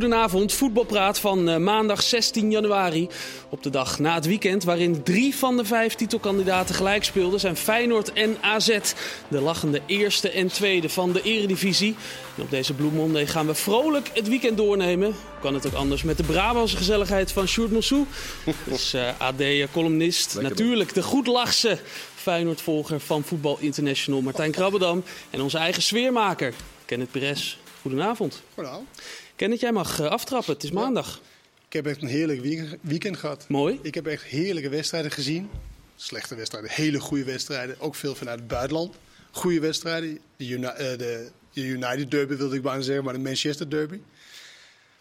goedenavond. Voetbalpraat van uh, maandag 16 januari. Op de dag na het weekend waarin drie van de vijf titelkandidaten gelijk speelden... zijn Feyenoord en AZ, de lachende eerste en tweede van de eredivisie. En op deze Blue Monday gaan we vrolijk het weekend doornemen. Kan het ook anders met de Brabantse gezelligheid van Sjoerd Mossou. Dus uh, AD-columnist, natuurlijk de goedlachse Feyenoord-volger van Voetbal International Martijn Krabbedam. En onze eigen sfeermaker, Kenneth Perez. Goedenavond. Goedenavond. Kenneth, jij mag uh, aftrappen. Het is maandag. Ik heb echt een heerlijk weekend gehad. Mooi. Ik heb echt heerlijke wedstrijden gezien. Slechte wedstrijden, hele goede wedstrijden. Ook veel vanuit het buitenland. Goede wedstrijden. De, Uni uh, de United Derby wilde ik bijna zeggen, maar de Manchester Derby.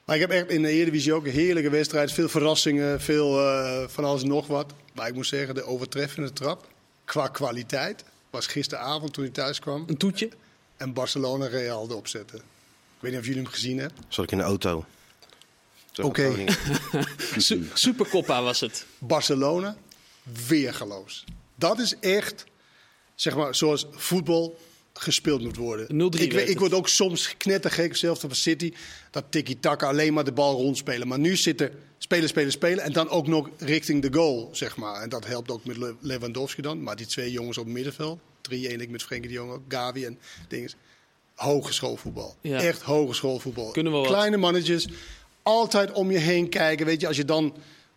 Maar ik heb echt in de Eredivisie ook een heerlijke wedstrijd. Veel verrassingen, veel uh, van alles en nog wat. Maar ik moet zeggen, de overtreffende trap qua kwaliteit was gisteravond toen hij thuis kwam. Een toetje? En Barcelona Real erop zetten. Ik weet niet of jullie hem gezien hebben. Zat ik in de auto. Oké. Okay. Supercoppa was het. Barcelona, weergeloos. Dat is echt, zeg maar, zoals voetbal gespeeld moet worden. Ik, ik word ook soms knettergek, zelfs van City, dat tiki-taka alleen maar de bal rondspelen. Maar nu zitten spelen, spelen, spelen en dan ook nog richting de goal, zeg maar. En dat helpt ook met Lewandowski dan. Maar die twee jongens op het middenveld, drie, ik met Frenkie de Jong ook, Gavi en dingen. Hogeschoolvoetbal. Ja. Echt hogeschoolvoetbal. Kleine mannetjes, altijd om je heen kijken. Weet je, als je dan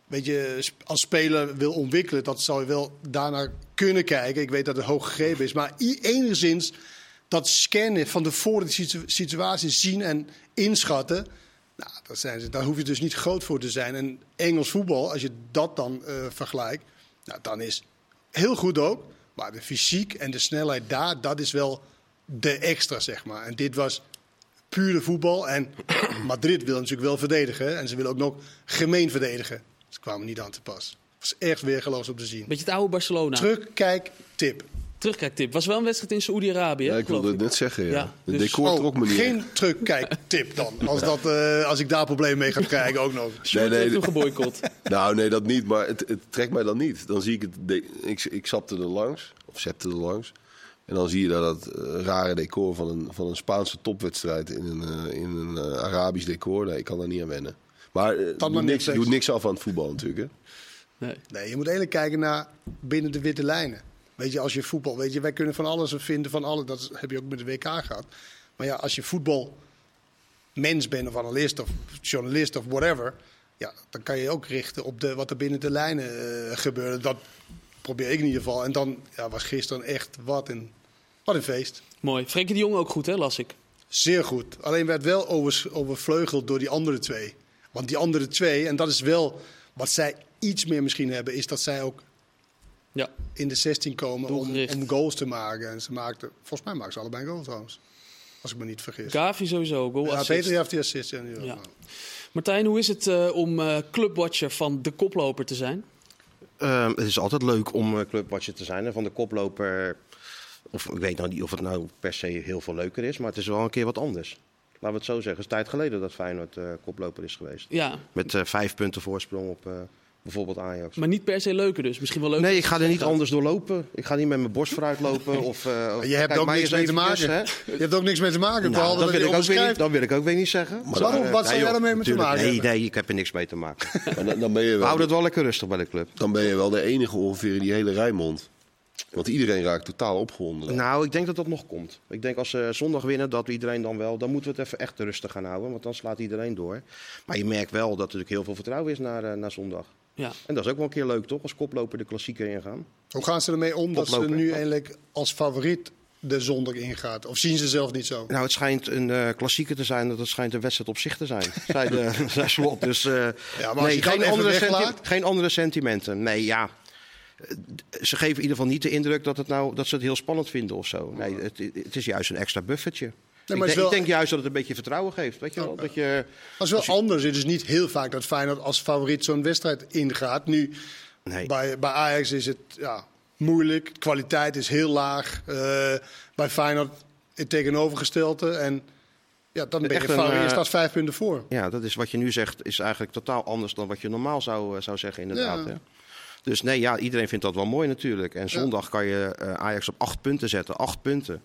weet je, als speler wil ontwikkelen, dat zou je wel daarna kunnen kijken. Ik weet dat het hoog gegeven is, maar enigszins dat scannen van de voor de situatie zien en inschatten. Nou, dat zijn ze, daar hoef je dus niet groot voor te zijn. En Engels voetbal, als je dat dan uh, vergelijkt, nou, dan is heel goed ook. Maar de fysiek en de snelheid daar, dat is wel de extra, zeg maar. En dit was pure voetbal. En Madrid wil natuurlijk wel verdedigen. En ze willen ook nog gemeen verdedigen. Ze kwamen niet aan te pas. Het was echt weergeloos om te zien. Beetje het oude Barcelona. Terugkijk, tip. Terugkijktip. Was wel een wedstrijd in Saoedi-Arabië. Ja, ik wilde het net zeggen. Ja. ja de dus, decor trok me niet. Geen terugkijktip dan. Als, dat, uh, als ik daar problemen mee ga krijgen ook nog. Nee, nee, nee. geboycott. nou, nee, dat niet. Maar het, het, trekt mij dan niet. Dan zie ik het. Ik, ik zapte er langs. Of zette er langs. En dan zie je dat dat uh, rare decor van een, van een Spaanse topwedstrijd in een, uh, in een Arabisch decor. Nee, ik kan daar niet aan wennen. Maar uh, doet, niks, doet niks af aan het voetbal natuurlijk. Hè? Nee. nee, je moet eigenlijk kijken naar binnen de witte lijnen. Weet je, als je voetbal, weet je, wij kunnen van alles vinden van alles. Dat heb je ook met de WK gehad. Maar ja, als je voetbal mens bent of analist of journalist of whatever, ja, dan kan je ook richten op de, wat er binnen de lijnen uh, gebeurde. Dat probeer ik in ieder geval. En dan ja, was gisteren echt wat een, wat een feest. Mooi. Frenkie de Jong ook goed, hè, las ik. Zeer goed. Alleen werd wel over, overvleugeld door die andere twee. Want die andere twee, en dat is wel wat zij iets meer misschien hebben, is dat zij ook ja. in de 16 komen om, om, goals te maken. En ze maakten, volgens mij maken ze allebei een goal trouwens. Als ik me niet vergis. Gavi sowieso, goal ja, Peter heeft die assist. Ja, ja. Martijn, hoe is het uh, om uh, clubwatcher van de koploper te zijn? Uh, het is altijd leuk om uh, clubwatcher te zijn. En van de koploper, of ik weet nou niet of het nou per se heel veel leuker is, maar het is wel een keer wat anders. Laten we het zo zeggen. Het is tijd geleden dat Feyenoord koploper is geweest. Ja. Met vijf punten voorsprong op Bijvoorbeeld Ajax. Maar niet per se leuker dus? Misschien wel leuk. Nee, ik ga er niet anders door lopen. Ik ga niet met mijn borst vooruit lopen. Of, uh, je hebt ook niks mee te maken. hè? Je hebt ook niks mee te maken. Nou, dat, wil ik ook weer niet, dat wil ik ook weer niet zeggen. Maar waarom? Wat zou jij ermee te maken Nee, nee, ik heb er niks mee te maken. dan, dan ben je wel, Houd het wel lekker rustig bij de club. Dan ben je wel de enige ongeveer in die hele Rijnmond. Want iedereen raakt totaal opgewonden. Nou, ik denk dat dat nog komt. Ik denk als ze zondag winnen, dat iedereen dan wel... dan moeten we het even echt rustig gaan houden. Want dan slaat iedereen door. Maar je merkt wel dat er natuurlijk heel veel vertrouwen is naar, uh, naar zondag. Ja. En dat is ook wel een keer leuk, toch? Als koploper de klassieker ingaan. Hoe gaan ze ermee om dat ze nu eigenlijk als favoriet de zondag ingaat? Of zien ze zelf niet zo? Nou, het schijnt een uh, klassieker te zijn. Dat het schijnt een wedstrijd op zich te zijn. zei, de, Slot. Dus uh, ja, nee, geen andere, geen andere sentimenten. Nee, ja. Ze geven in ieder geval niet de indruk dat, het nou, dat ze het heel spannend vinden of zo. Nee, het, het is juist een extra buffertje ik, denk, ik, denk, juist dat het een beetje vertrouwen geeft. Weet je wel? Dat je, dat is wel anders. Het is niet heel vaak dat Feyenoord als favoriet zo'n wedstrijd ingaat. Nu, nee. bij, bij Ajax is het ja, moeilijk. De kwaliteit is heel laag. Uh, bij Feyenoord het tegenovergestelde. En ja, dan ben je, favoriet, je eh, staat vijf punten voor. Ja, dat is wat je nu zegt, is eigenlijk totaal anders dan wat je normaal zou, eh, zou zeggen inderdaad. Ja. Hè? Dus nee, ja, iedereen vindt dat wel mooi natuurlijk. En zondag kan je Ajax op acht punten zetten. Acht punten.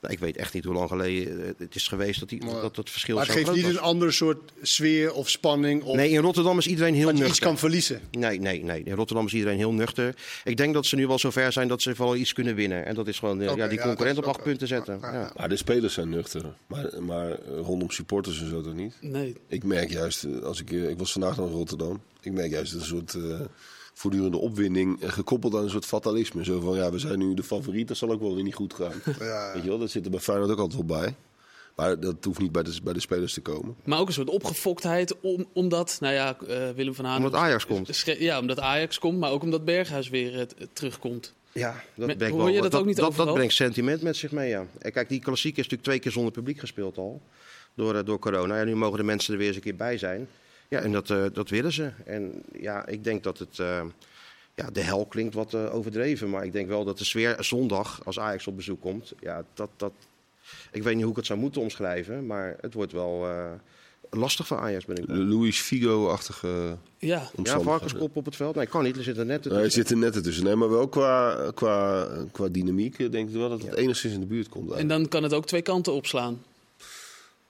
Nou, ik weet echt niet hoe lang geleden eh, het is geweest dat, die, dat het verschil maar het geeft niet een ander soort sfeer of spanning. Of nee, in Rotterdam is iedereen heel nuchter. iets kan verliezen. Nee, nee, nee. In Rotterdam is iedereen heel nuchter. Ik denk dat ze nu wel zover zijn dat ze wel iets kunnen winnen. En dat is gewoon eh, ja, die concurrent op acht punten zetten. Ja. Maar de spelers zijn nuchter. Maar, maar eh, rondom supporters en zo toch niet? Nee. Ik merk juist, als ik, ik was vandaag nog in Rotterdam. Ik merk juist een soort voortdurende opwinding eh, gekoppeld aan een soort fatalisme. Zo van, ja, we zijn nu de favoriet, dat zal ook wel weer niet goed gaan. Ja. Weet je wel, dat zit er bij Feyenoord ook altijd wel bij. Maar dat hoeft niet bij de, bij de spelers te komen. Maar ook een soort opgefoktheid om, omdat, nou ja, uh, Willem van Haan... Omdat Ajax komt. Ja, omdat Ajax komt, maar ook omdat Berghuis weer uh, terugkomt. Ja, dat, Met, hoor je dat, dat, ook niet dat, dat brengt sentiment met zich mee, ja. En kijk, die klassiek is natuurlijk twee keer zonder publiek gespeeld al. Door, door corona. Ja, nu mogen de mensen er weer eens een keer bij zijn. Ja, en dat, uh, dat willen ze. En ja, ik denk dat het. Uh, ja, de hel klinkt wat uh, overdreven. Maar ik denk wel dat de sfeer zondag, als Ajax op bezoek komt. Ja, dat, dat, ik weet niet hoe ik het zou moeten omschrijven. Maar het wordt wel lastig voor Ajax, ben ik. Luis Figo-achtige. Ja, ja varkenskop op het veld. Nee, kan niet. Er zitten netten tussen. Nee, er zitten netten tussen. Nee, maar wel qua, qua, qua dynamiek denk ik wel dat het enigszins in de buurt komt. En dan kan het ook twee kanten opslaan.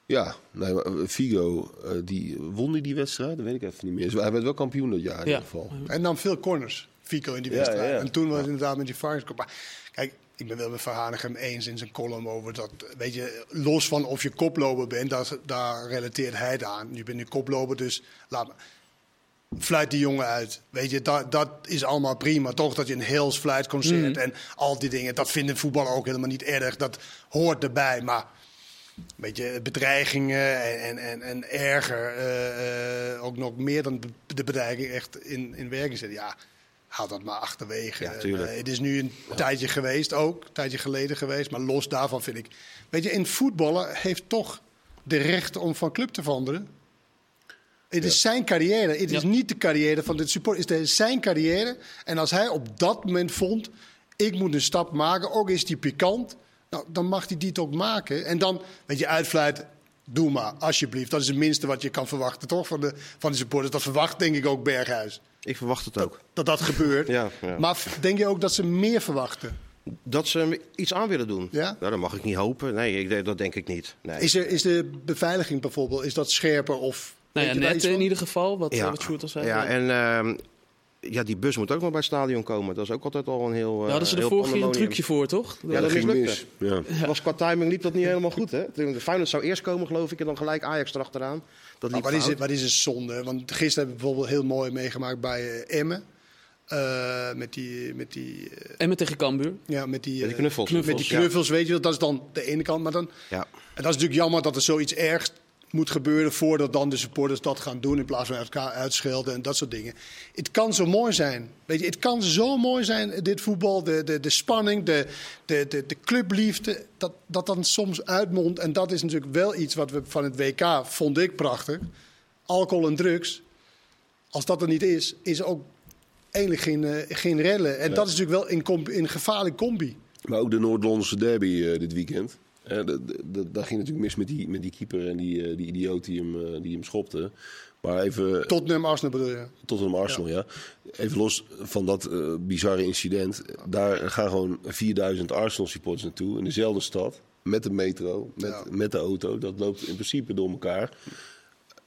Ja, nee, eh, Figo, uh, die, won die, die wedstrijd? Dat weet ik even niet meer. Dus hij werd wel kampioen dat jaar in ieder geval. En dan veel corners, Figo in die wedstrijd. Ja, en toen was het inderdaad met die varkenskop. Maar kijk, ik ben wel met Verhanigem eens in zijn column over dat, weet je, los van of je koploper bent, dat, daar relateert hij het aan. Je bent een koploper, dus laat maar. Fluit die jongen uit. Weet je, dat, dat is allemaal prima. Toch dat je een Hills fluitconcert mm. en al die dingen. Dat vinden voetballen ook helemaal niet erg. Dat hoort erbij. Maar beetje bedreigingen en, en, en, en erger, uh, uh, ook nog meer dan de bedreiging echt in, in werking zetten. Ja, haal dat maar achterwege. Ja, uh, het is nu een tijdje geweest ook, een tijdje geleden geweest, maar los daarvan vind ik... Weet je, in voetballen heeft toch de recht om van club te veranderen. Het is zijn carrière. Het is niet de carrière van de support. Het is zijn carrière. En als hij op dat moment vond, ik moet een stap maken, ook is die pikant nou, dan mag hij die toch maken. En dan, weet je, uitfluit, doe maar, alsjeblieft. Dat is het minste wat je kan verwachten, toch, van de, van de supporters. Dat verwacht, denk ik, ook Berghuis. Ik verwacht het ook. Dat dat, gebeurt. ja, ja. Maar denk je ook dat ze meer verwachten? Dat ze iets aan willen doen. Ja? Nou, dat mag ik niet hopen. Nee, ik, dat denk ik niet. Nee. Is, er, is de beveiliging bijvoorbeeld, is dat scherper of... Nou ja, net in ieder geval, wat, ja. wat Sjoerd al zei. Ja, en uh, ja, die bus moet ook nog bij het stadion komen. Dat is ook altijd al een heel. Daar hadden ze de eh, vorige keer een trucje voor, toch? Ja, dat, ging mis. Ja. Was qua timing liep dat niet helemaal goed, hè? De Feyenoord zou eerst komen, geloof ik, en dan gelijk Ajax erachteraan. Dat liep maar wat is, het, wat is een zonde? Want gisteren hebben we bijvoorbeeld heel mooi meegemaakt bij uh, Emmen. Uh, met die. Met die uh, en tegen Cambuur. Ja, met die, met die knuffels. Met die knuffels, weet je wel. Dat is dan de ene kant. Maar dan. Ja. En dat is natuurlijk jammer dat er zoiets ergs moet gebeuren voordat dan de supporters dat gaan doen in plaats van elkaar uitschelden en dat soort dingen. Het kan zo mooi zijn. Weet je, het kan zo mooi zijn, dit voetbal, de, de, de spanning, de, de, de, de clubliefde, dat, dat dan soms uitmondt. En dat is natuurlijk wel iets wat we van het WK, vond ik prachtig. Alcohol en drugs, als dat er niet is, is ook eigenlijk geen, uh, geen rellen. En dat is natuurlijk wel in, in gevaarlijk combi. Maar ook de Noord-Londense derby uh, dit weekend. Uh, dat ging natuurlijk mis met die, met die keeper en die, uh, die idioot die hem, uh, die hem schopte. Maar even. Tottenham Arsenal bedoel je? Tottenham Arsenal, ja. ja. Even los van dat bizarre incident. Daar gaan gewoon 4000 Arsenal supporters naartoe in dezelfde stad. Met de metro, met, ja. met de auto. Dat loopt in principe door elkaar.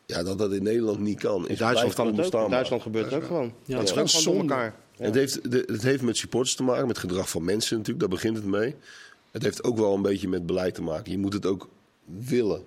Ja, dat dat in Nederland niet kan. In Duitsland, kan het ook. in Duitsland gebeurt het ook gewoon. Ja, dat is gewoon zonder elkaar. Het, heeft, de, het heeft met supporters te maken, met gedrag van mensen natuurlijk. Daar begint het mee. Het heeft ook wel een beetje met beleid te maken. Je moet het ook willen.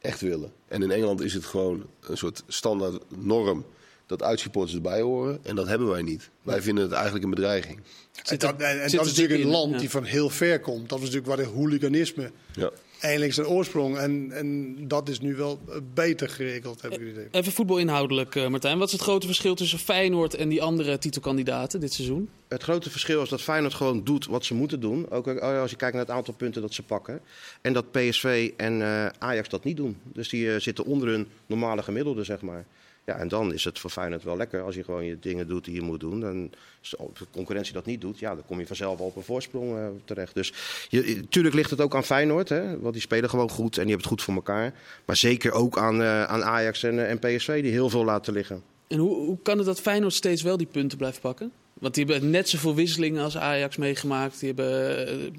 Echt willen. En in Engeland is het gewoon een soort standaard norm dat uitsupporters erbij horen. En dat hebben wij niet. Wij vinden het eigenlijk een bedreiging. En dat, en, dat is natuurlijk een land die van heel ver komt. Dat is natuurlijk waar de hooliganisme ja eigenlijk zijn oorsprong. En, en dat is nu wel beter geregeld, heb ik het idee. Even voetbal inhoudelijk, uh, Martijn. Wat is het grote verschil tussen Feyenoord en die andere titelkandidaten dit seizoen? Het grote verschil is dat Feyenoord gewoon doet wat ze moeten doen. Ook als je kijkt naar het aantal punten dat ze pakken. En dat PSV en uh, Ajax dat niet doen. Dus die uh, zitten onder hun normale gemiddelde, zeg maar. Ja, en dan is het voor Feyenoord wel lekker als je gewoon je dingen doet die je moet doen. En als de concurrentie dat niet doet, ja, dan kom je vanzelf al op een voorsprong uh, terecht. Dus natuurlijk ligt het ook aan Feyenoord, hè, want die spelen gewoon goed en die hebben het goed voor elkaar. Maar zeker ook aan, uh, aan Ajax en, en PSV, die heel veel laten liggen. En hoe, hoe kan het dat Feyenoord steeds wel die punten blijft pakken? Want die hebben net zoveel wisselingen als Ajax meegemaakt. Die hebben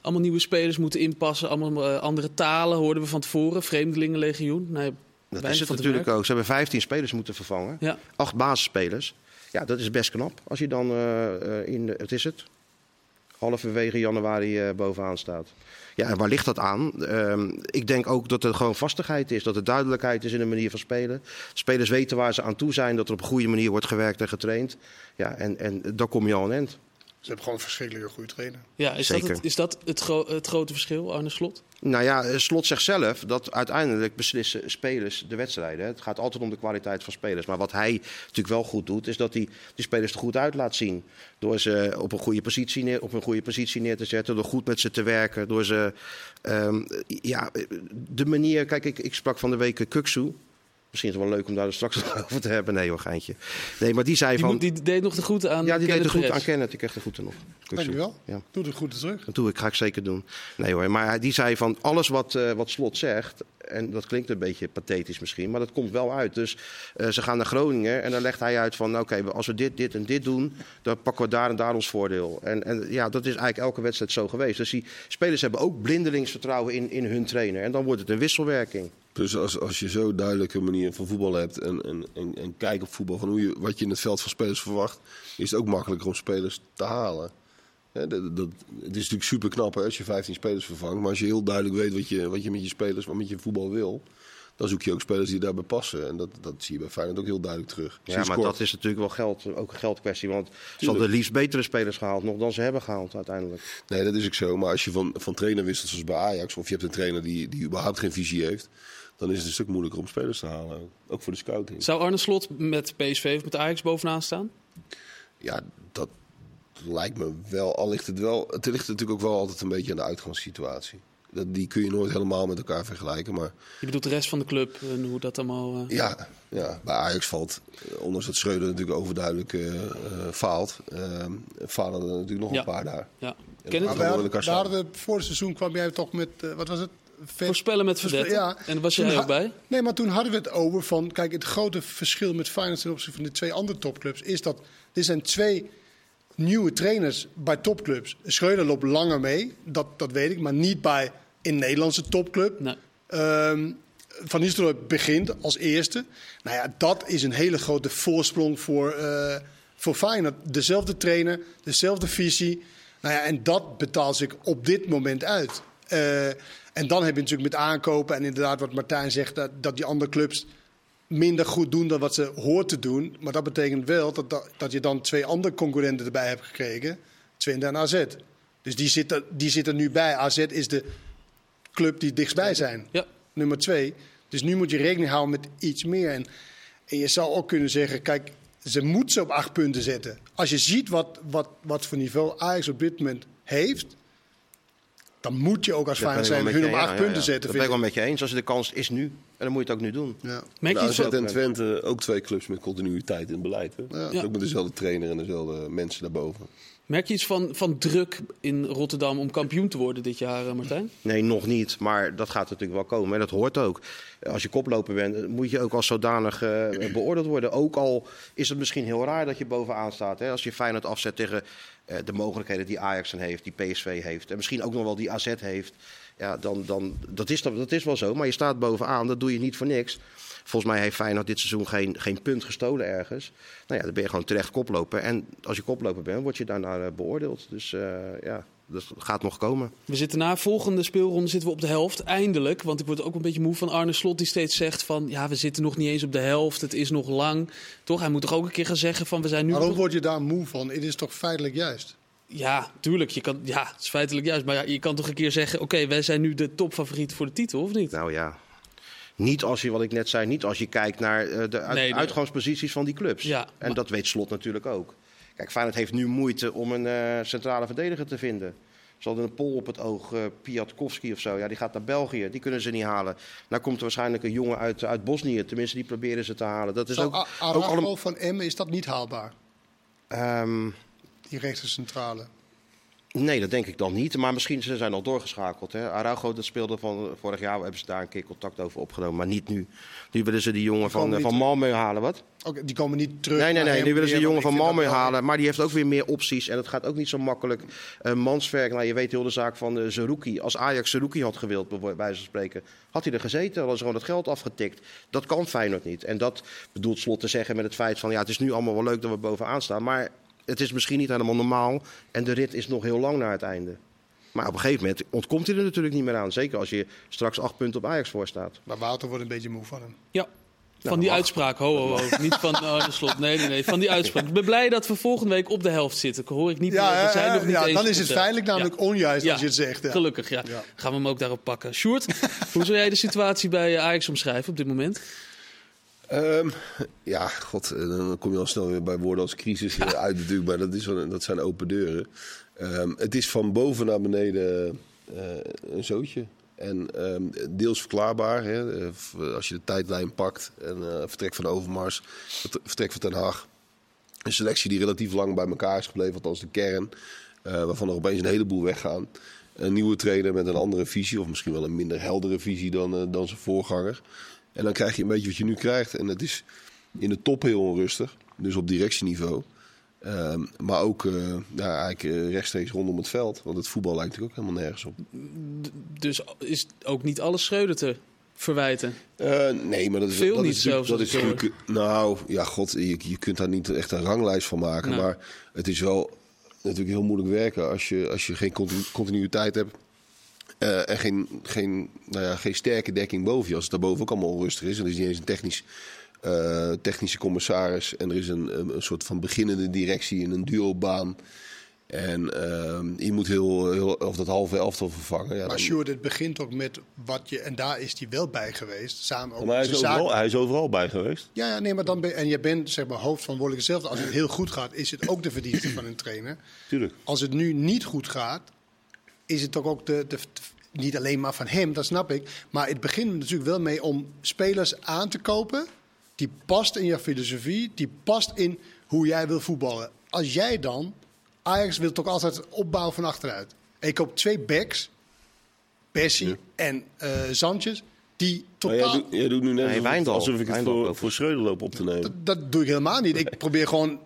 allemaal nieuwe spelers moeten inpassen. Allemaal andere talen hoorden we van tevoren. Vreemdelingenlegioen. Nee, dat is het natuurlijk ook. Ze hebben 15 spelers moeten vervangen. Ja. Acht basisspelers. Ja, dat is best knap. Als je dan uh, in, het is het, halverwege januari bovenaan staat. Ja, en waar ligt dat aan? Ehm, ik denk ook dat er gewoon vastigheid is, dat er duidelijkheid is in de manier van spelen. Spelers weten waar ze aan toe zijn, dat er op een goede manier wordt gewerkt en getraind. Ja, en, en daar kom je al aan eind. Ze hebben gewoon een verschrikkelijke goede trainer. Ja, is dat het, is dat het, het grote verschil, Arne Slot? Nou ja, Slot zegt zelf dat uiteindelijk beslissen spelers de wedstrijden. Het gaat altijd om de kwaliteit van spelers. Maar wat hij natuurlijk wel goed doet, is dat hij die spelers er goed uit laat zien. Door ze op een goede positie neer, op een goede positie neer te zetten, door goed met ze te werken. Door ze, um, ja, de manier, kijk, ik, ik sprak van de week Kuksu. Misschien is het wel leuk om daar straks over te hebben. Nee hoor, geintje. Nee, maar die zei van... Die, deed nog de groeten aan Ja, die deed de groeten aan Kenneth. Ik kreeg de groeten nog. Dankjewel. Ja. Doe de groeten terug. Dat doe ik, ga ik zeker doen. Nee hoor, maar die zei van alles wat, uh, wat Slot zegt... en dat klinkt een beetje pathetisch misschien, maar dat komt wel uit. Dus uh, ze gaan naar Groningen en dan legt hij uit van... oké, okay, als we dit, dit en dit doen, dan pakken we daar en daar ons voordeel. En, en ja, dat is eigenlijk elke wedstrijd zo geweest. Dus die spelers hebben ook blindelingsvertrouwen in, in hun trainer. En dan wordt het een wisselwerking. Dus als, als je zo duidelijke manier van voetbal hebt en, en, en, en kijkt op voetbal van hoe je, wat je in het veld van spelers verwacht, is het ook makkelijker om spelers te halen. dat, dat, het is natuurlijk super knap hè, als je 15 spelers vervangt, maar als je heel duidelijk weet wat je, wat je met je spelers, wat met je voetbal wil, dan zoek je ook spelers die daarbij passen. En dat, dat zie je bij Feyenoord ook heel duidelijk terug. Ja, maar dat is natuurlijk wel geld, ook een geldkwestie. Want ze hadden liefst betere spelers gehaald nog dan ze hebben gehaald uiteindelijk. Nee, dat is ook zo. Maar als je van, van trainer wisselt zoals bij Ajax, of je hebt een trainer die, die überhaupt geen visie heeft dan is het een stuk moeilijker om spelers te halen. Ook voor de scouting. Zou Arne Slot met PSV of met Ajax bovenaan staan? Ja, dat lijkt me wel. Al ligt het wel. Het ligt natuurlijk ook wel altijd een beetje aan de uitgangssituatie. Dat, die kun je nooit helemaal met elkaar vergelijken. Maar... Je bedoelt de rest van de club en hoe dat allemaal. Uh... Ja, ja, bij Ajax valt, eh, ondanks dat Schreuder natuurlijk overduidelijk uh, uh, faalt, falen er natuurlijk nog een paar daar. Ja. Ken het? We hadden, voor het seizoen kwam jij toch met, wat was het? Voorspellen met Verdette. Ja. En was jij ook bij? Nee, maar toen hadden we het over van... Kijk, het grote verschil met Feyenoord ten opzichte van de twee andere topclubs... is dat er zijn twee nieuwe trainers bij topclubs. Schreuder loopt langer mee, dat, dat weet ik. Maar niet bij een Nederlandse topclub. Nee. Um, van Nistelrooy begint als eerste. Nou ja, dat is een hele grote voorsprong voor, uh, voor Feyenoord. Dezelfde trainer, dezelfde visie. Nou ja, en dat betaalt zich op dit moment uit. Uh, en dan heb je natuurlijk met aankopen en inderdaad wat Martijn zegt, dat, dat die andere clubs minder goed doen dan wat ze hoort te doen. Maar dat betekent wel dat, dat, je dan twee andere concurrenten erbij hebt gekregen. Twente en AZ. Dus die zitten, die zitten nu bij. AZ is de club die dichtstbij zijn. Ja. Nummer twee. Dus nu moet je rekening houden met iets meer. En, en je zou ook kunnen zeggen, kijk, ze moeten ze op acht punten zetten. Als je ziet wat, wat, wat voor niveau Ajax op dit moment heeft dan moet je ook als Feyenoord zijn hun om acht punten zetten. Dat ben ik wel met je eens. Als de kans is nu, en dan moet je het ook nu doen. Ja. Merk je nou, en Twente ook twee clubs met continuïteit in het beleid. Hè? Ook met dezelfde trainer en dezelfde mensen daarboven. Merk je iets van, van druk in Rotterdam om kampioen te worden dit jaar, eh, Martijn? Nee, nog niet. Maar dat gaat natuurlijk wel komen. En dat hoort ook. Als je koploper bent, moet je ook als zodanig uh, beoordeeld worden. Ook al is het misschien heel raar dat je bovenaan staat. Hè? Als je Feyenoord afzet tegen de mogelijkheden die Ajax heeft, die PSV heeft. En misschien ook nog wel die AZ heeft. Ja, dan, dan, dat, is, dat is wel zo. Maar je staat bovenaan, dat doe je niet voor niks. Volgens mij heeft Feyenoord dit seizoen geen, geen punt gestolen ergens. Nou ja, dan ben je gewoon terecht koploper. En als je koploper bent, word je daarna eh, beoordeeld. Dus uh, ja, dat gaat nog komen. We zitten na volgende speelronde zitten we op de helft. Eindelijk. Want ik word ook een beetje moe van Arne Slot die steeds zegt van... ja, we zitten nog niet eens op de helft. Het is nog lang. Toch? Hij moet toch ook een keer gaan zeggen van we zijn nu... Waarom word je daar moe van? Het is toch feitelijk juist? Ja, tuurlijk. Je kan, ja, het is feitelijk juist. Maar ja, je kan toch een keer zeggen... oké, wij zijn nu de topfavoriet voor de titel, of niet? Nou ja, niet als je, wat ik net zei, niet als je kijkt naar uh, de uit, uitgangsposities van die clubs. Ja, en dat weet Slot natuurlijk ook. Kijk, Feyenoord heeft nu moeite om een uh, centrale verdediger te vinden. Ze hadden een pol op het oog, uh, Piatkowski of zo. Ja, die gaat naar België. Die kunnen ze niet halen. Nou komt er waarschijnlijk een jongen uit, uit Bosnië. Tenminste, die proberen ze te halen. Dat is ook, ook allemaal... van M is dat niet haalbaar? Um, die rechter centrale. Nee, dat denk ik dan niet. Maar misschien ze zijn al doorgeschakeld. Hè. Araujo, dat speelde van vorig jaar. We hebben ze daar een keer contact over opgenomen. Maar niet nu. Nu willen ze die jongen van, van Malmö halen. Wat? Okay, die komen niet terug. Nee, nee, nee. Nu willen ze die jongen van Malmö halen. Maar die heeft ook weer meer opties. En het gaat ook niet zo makkelijk. Uh, Manswerk, nou, je weet heel de zaak van uh, Zerouki. Als Ajax Zerouki had gewild, bij wijze van spreken, had hij er gezeten. Hadden ze gewoon het geld afgetikt. Dat kan Feyenoord niet. En dat bedoelt Slot te zeggen met het feit van... ja, het is nu allemaal wel leuk dat we bovenaan staan. Maar het is misschien niet helemaal normaal. En de rit is nog heel lang naar het einde. Maar op een gegeven moment ontkomt hij er natuurlijk niet meer aan. Zeker als je straks acht punten op Ajax voor staat. Maar Wouter wordt een beetje moe van hem. Ja, van die uitspraak, ho, ho, ho. Niet van oh, de slot. Nee, nee, nee. Van die uitspraak. Ik ben blij dat we volgende week op de helft zitten. Hoor ik niet ja, meer. We zijn nog niet ja, eens dan is het feitelijk namelijk onjuist als je het zegt. Gelukkig, ja. Gaan we hem ook daarop pakken. Sjoerd, hoe zou jij de situatie bij Ajax omschrijven op dit moment? Um, ja, god, eh, dan kom je al snel weer bij woorden als crisis ja. uit natuurlijk, maar dat, is dat zijn open deuren. Um, het is van boven naar beneden uh, een zootje. En um, deels verklaarbaar, hè, als je de tijdlijn pakt en uh, vertrek van Overmars, vertrek van Ten Haag. Een selectie die relatief lang bij elkaar is gebleven, althans de kern, uh, waarvan er opeens een heleboel weggaan. Een nieuwe trainer met een andere visie, of misschien wel een minder heldere visie dan, dan zijn voorganger. En dan krijg je een beetje wat je nu krijgt. En het is in de top heel onrustig. Dus op directieniveau. Uh, maar ook uh, ja, eigenlijk uh, rechtstreeks rondom het veld. Want het voetbal lijkt natuurlijk ook helemaal nergens op. Dus is ook niet alles Schreuder te verwijten? Uh, nee, maar dat is, Veel dat niet is, zelfs. Dat is natuurlijk, nou, ja, god, je, je kunt daar niet echt een ranglijst van maken. Maar het is wel natuurlijk heel moeilijk werken als je, als je geen continu, continuïteit hebt. Uh, en geen, geen, nou ja, geen sterke dekking boven je. Als het daarboven ook allemaal onrustig is. En er is niet eens een technisch, uh, technische commissaris. En er is een, een, soort van beginnende directie in een duobaan. En uh, je moet heel, heel, of dat halve elftal vervangen. Ja, maar. Sjoerd, het begint ook met wat je... En daar is hij wel bij geweest. Samen ook maar hij, is overal, hij is overal bij geweest. Ja, ja nee, maar dan ben, en je bent zeg maar hoofdverantwoordelijk zelf. Als het heel goed gaat, is het ook de verdienste van een trainer. Tuurlijk. Als het nu niet goed gaat, is het toch ook de, de, niet alleen maar van hem, dat snap ik. Maar het begint natuurlijk wel mee om spelers aan te kopen. Die past in je filosofie, die past in hoe jij wil voetballen. Als jij dan, Ajax wil toch altijd opbouwen van achteruit. En ik koop twee backs, Bessie ja. en uh, Sanchez. Die totaal... jij, doet, jij doet nu net nee, alsof ik het voor, voor Schreuder loop op te nemen. Dat, dat, doe ik helemaal niet. Ik probeer gewoon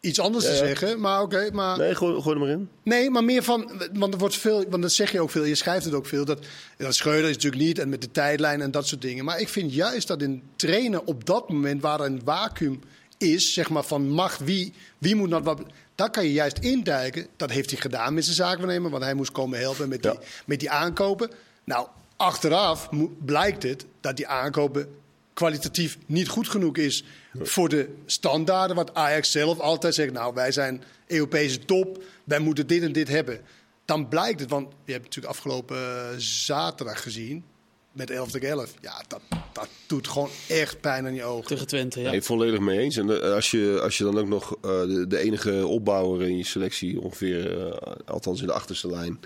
iets anders ja, ja. te zeggen. Maar oké, okay, maar... Nee, gooi, gooi er maar in. Nee, maar meer van... Want er wordt veel... Want dat zeg je ook veel. Je schrijft het ook veel. Dat, dat Schreuder is natuurlijk niet. En met de tijdlijn en dat soort dingen. Maar ik vind juist dat in trainen op dat moment... Waar er een vacuüm is, zeg maar, van macht. Wie, wie moet dat wat... Daar kan je juist induiken. Dat heeft hij gedaan met zijn zaakwaarnemer. Want hij moest komen helpen met die, ja. met die aankopen. Nou, achteraf blijkt het dat die aankopen kwalitatief niet goed genoeg is voor de standaarden. Wat Ajax zelf altijd zegt, nou wij zijn Europese top, wij moeten dit en dit hebben. Dan blijkt het, want je hebt natuurlijk afgelopen zaterdag gezien, met 11 tegen 11. Ja, dat, dat doet gewoon echt pijn aan je ogen. Tegen Twente, ja. Nee, volledig mee eens. En als je, als je dan ook nog uh, de, de, enige opbouwer in je selectie, ongeveer, uh, althans in de achterste lijn,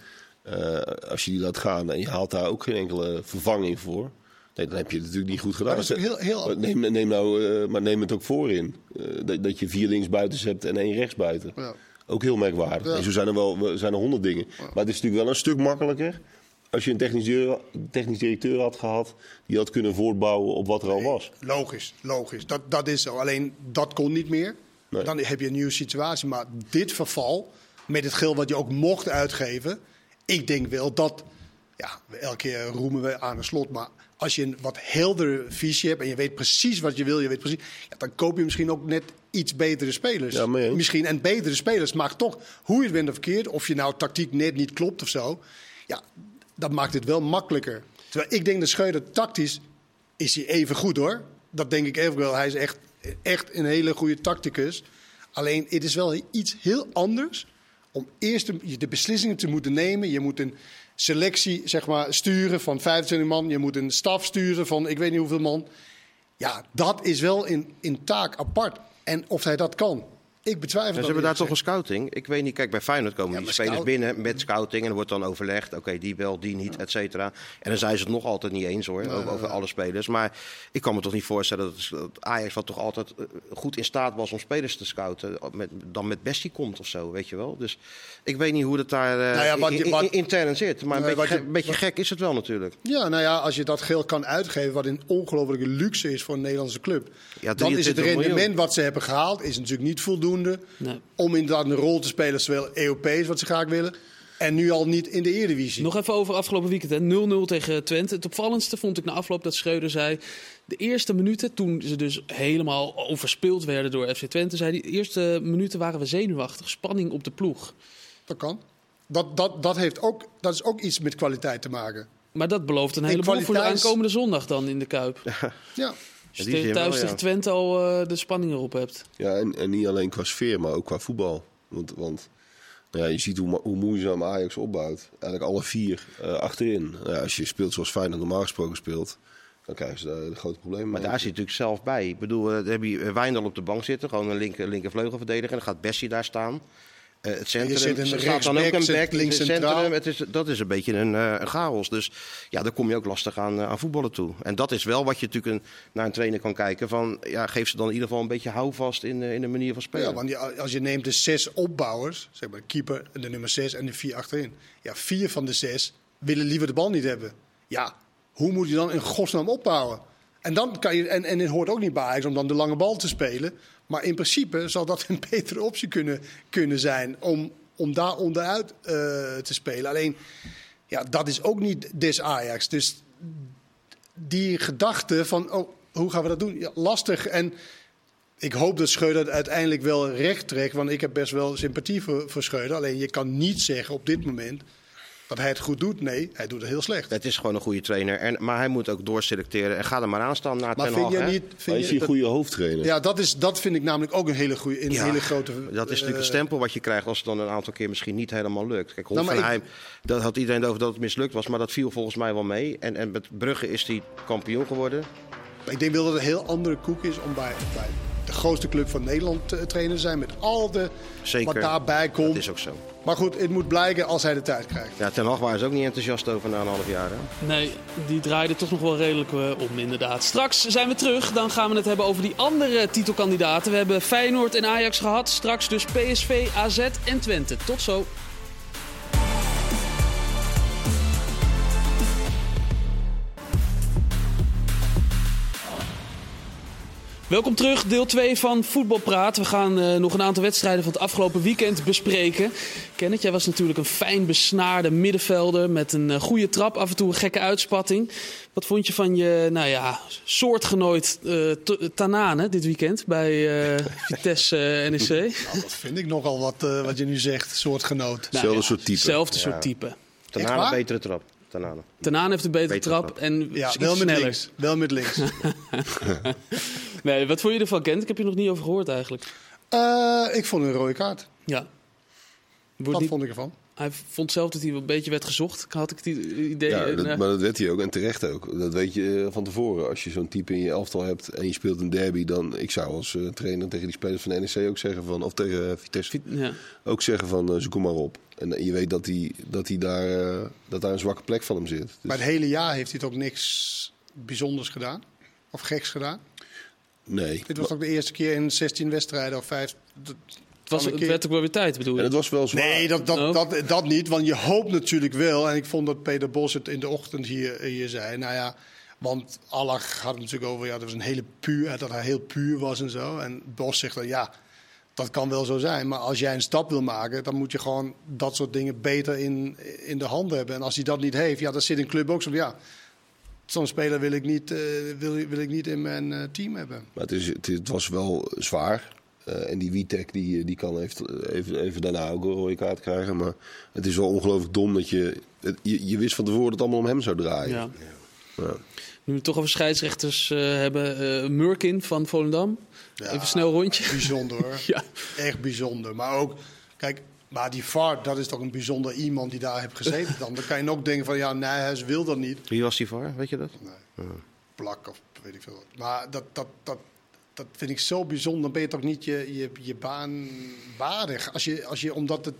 uh, als je die laat gaan en je haalt daar ook geen enkele vervanging voor. Nee, dan heb je het natuurlijk niet goed gedaan. Is heel, heel... Neem, neem nou, uh, maar neem het ook voor in. Uh, dat, dat, je vier linksbuitens hebt en één rechtsbuiten. Ja. Ook heel merkwaardig. Ja. En zo zijn er wel zijn er honderd dingen. Ja. Maar het is natuurlijk wel een stuk makkelijker. Als je een technisch, directeur, technisch directeur had gehad, die had kunnen voortbouwen op wat er al was. Logisch, logisch. Dat, dat is zo. Alleen dat kon niet meer. Nee. Dan heb je een nieuwe situatie. Maar dit verval, met het geld wat je ook mocht uitgeven. Ik denk wel dat. Ja, elke keer roemen we aan een slot. Maar als je een wat heldere visie hebt en je weet precies wat je wil, je weet precies, ja, dan koop je misschien ook net iets betere spelers. Ja, misschien en betere spelers maakt toch, hoe je het bent of verkeerd, of je nou tactiek net niet klopt of zo, ja, dat maakt het wel makkelijker. Terwijl ik denk dat Schreuder tactisch is hij even goed hoor. Dat denk ik even wel. Hij is echt, echt een hele goede tacticus. Alleen het is wel iets heel anders om eerst de, de beslissingen te moeten nemen. Je moet een selectie zeg maar, sturen van 25 man. Je moet een staf sturen van ik weet niet hoeveel man. Ja, dat is wel in, in taak apart. En of hij dat kan. Ik betwijfel Ze hebben daar toch een scouting? Ik weet niet, kijk, bij Feyenoord komen die spelers binnen met scouting en er wordt dan overlegd. Oké, die wel, die niet, et cetera. En dan zijn ze het nog altijd niet eens hoor, over, alle spelers. Maar ik kan me toch niet voorstellen dat, Ajax wat toch altijd eh, goed in staat was om spelers te scouten, met, dan met Bessie komt of zo, weet je wel. Dus ik weet niet hoe dat daar uh, nou ja, in, intern zit. Maar een beetje, beetje gek is het wel natuurlijk. Ja, nou ja, als je dat geld kan uitgeven, wat een ongelofelijke luxe is voor een Nederlandse club. Ja, dan is het rendement wat ze hebben gehaald, is natuurlijk niet voldoende Nee. Om inderdaad een rol te spelen, zowel Europees, wat ze graag willen. En nu al niet in de Eredivisie. Nog even over afgelopen weekend. 0-0 tegen Twente. Het opvallendste vond ik na afloop dat Schreuder zei... De eerste minuten, toen ze dus helemaal overspeeld werden door FC Twente... zei de eerste minuten waren we zenuwachtig. Spanning op de ploeg. Dat kan. Dat, dat, dat, heeft ook, dat is ook iets met kwaliteit te maken. Maar dat belooft een heleboel voor de aankomende zondag dan in de Kuip. ja. Als je thuis tegen Twente al uh, de spanning erop hebt. Ja, en, en niet alleen qua sfeer, maar ook qua voetbal. Want, want nou ja, je ziet hoe, hoe moeizaam Ajax opbouwt. Eigenlijk alle vier uh, achterin. Nou ja, als je speelt zoals Feyenoord normaal gesproken speelt... Dan krijgen ze daar de grote problemen Maar daar zit je natuurlijk zelf bij. Ik bedoel, uh, dan heb je Wijndal op de bank zitten. Gewoon een linker, linker vleugelverdediger. En dan gaat Bessie daar staan. Uh, het centrum er staat dan ook een back links centrum. Het is, dat is een beetje een, uh, een, chaos. Dus ja, daar kom je ook lastig aan, uh, aan voetballen toe. En dat is wel wat je natuurlijk een, naar een trainer kan kijken. Van, ja, geef ze dan in ieder geval een beetje houvast in, in de manier van spelen. Ja, want als je neemt de zes opbouwers, zeg maar de keeper, de nummer zes en de vier achterin. Ja, vier van de zes willen liever de bal niet hebben. Ja, hoe moet je dan in godsnaam opbouwen? En, dan kan je, en, en het hoort ook niet bij Ajax om dan de lange bal te spelen. Maar in principe zal dat een betere optie kunnen, kunnen zijn om, om daar onderuit uh, te spelen. Alleen, ja, dat is ook niet des Ajax. Dus die gedachte van, oh, hoe gaan we dat doen? Ja, lastig. En ik hoop dat Schreuder uiteindelijk wel recht trekt. Want ik heb best wel sympathie voor, voor. Alleen je kan niet zeggen op dit moment dat hij het goed doet. Nee, hij doet het heel slecht. Het is gewoon een goede trainer. En, maar hij moet ook doorselecteren. En ga er maar aan staan naar maar Ten vind je niet, vind is hij een goede hoofdtrainer? Ja, dat, is, dat vind ik namelijk ook een hele, goede, een hele grote... Dat is natuurlijk uh, de stempel wat je krijgt als het dan een aantal keer misschien niet helemaal lukt. Kijk, nou, Hoffenheim, ik... dat had iedereen over dat het mislukt was. Maar dat viel volgens mij wel mee. En, en met Brugge is hij kampioen geworden. Ik denk wel dat het een heel andere koek is om bij, bij de grootste club van Nederland te trainen zijn. Met al de Zeker, wat daarbij komt. Dat is ook zo. Maar goed, het moet blijken als hij de tijd krijgt. Ja, Ten Hag waren ze ook niet enthousiast over na een half jaar. Hè? Nee, die draaide toch nog wel redelijk uh, om inderdaad. Straks zijn we terug. Dan gaan we het hebben over die andere titelkandidaten. We hebben Feyenoord en Ajax gehad. Straks dus PSV, AZ en Twente. Tot zo. Welkom terug, deel 2 van Voetbalpraat. We gaan uh, nog een aantal wedstrijden van het afgelopen weekend bespreken. Kenneth, jij was natuurlijk een fijn besnaarde middenvelder met een uh, goede trap, af en toe een gekke uitspatting. Wat vond je van je, nou ja, soortgenoot uh, Tanane dit weekend bij Vitesse NEC? Nou, dat vind ik nogal wat, wat je nu zegt, soortgenoot. Nou, ja, soort type. Hetzelfde soort type. Tanane, betere trap. Tanane. Tanane heeft een betere, trap, en ja, wel met links. Wel met links. nee, wat vond je ervan, Kent? Ik heb je nog niet over gehoord eigenlijk. Uh, ik vond een rode kaart. Ja. Wat vond ik ervan? Hij vond zelf dat hij een beetje werd gezocht. Had ik het idee. Ja, dat, maar dat werd hij ook en terecht ook. Dat weet je eh, van tevoren. Als je zo'n type in je elftal hebt en je speelt een derby, dan ik zou als uh, trainer tegen die spelers van de NEC ook zeggen van, of tegen Vitesse, ja. ook zeggen van zoek hem maar op. En je weet dat hij, dat hij daar, dat daar een zwakke plek van hem zit. Dus... Maar het hele jaar heeft hij toch niks bijzonders gedaan? Of geks gedaan? Nee. Dit was ook de eerste keer in 16 wedstrijden of 5. Het, was, het werd ook wel weer tijd, bedoel je? En het was wel zwaar. Nee, dat, dat, oh. dat, dat, niet. Want je hoopt natuurlijk wel. En ik vond dat Peter Bos het in de ochtend hier, hier zei. Nou ja, want Allach had het natuurlijk over. Ja, dat was een hele puur. Dat hij heel puur was en zo. En Bos zegt dan ja. Dat kan wel zo zijn, maar als jij een stap wil maken, dan moet je gewoon dat soort dingen beter in, in de hand hebben. En als hij dat niet heeft, ja, dan zit een club ook zo ja, zo'n speler wil ik niet, uh, wil, wil ik niet in mijn uh, team hebben. Maar het, is, het, het was wel zwaar. Uh, en die Witek die, die kan heeft, even, even daarna ook een rode kaart krijgen. Maar het is wel ongelooflijk dom dat je, het, je... Je wist van tevoren dat het allemaal om hem zou draaien. Ja. ja. Nu we toch over scheidsrechters hebben. Murkin van Volendam. Ja, even snel rondje. Bijzonder hoor. ja. Echt bijzonder. Maar ook, kijk, maar die VAR, dat is toch een bijzonder iemand die daar heeft gezeten dan. Dan kan je ook denken van, ja, nee, hij wil dat niet. Wie was die VAR, weet je dat? Nee, plak of weet ik veel. Maar dat, dat, dat, dat vind ik zo bijzonder. Dan ben je toch niet je, je, je baan waardig. Als je, als je, omdat het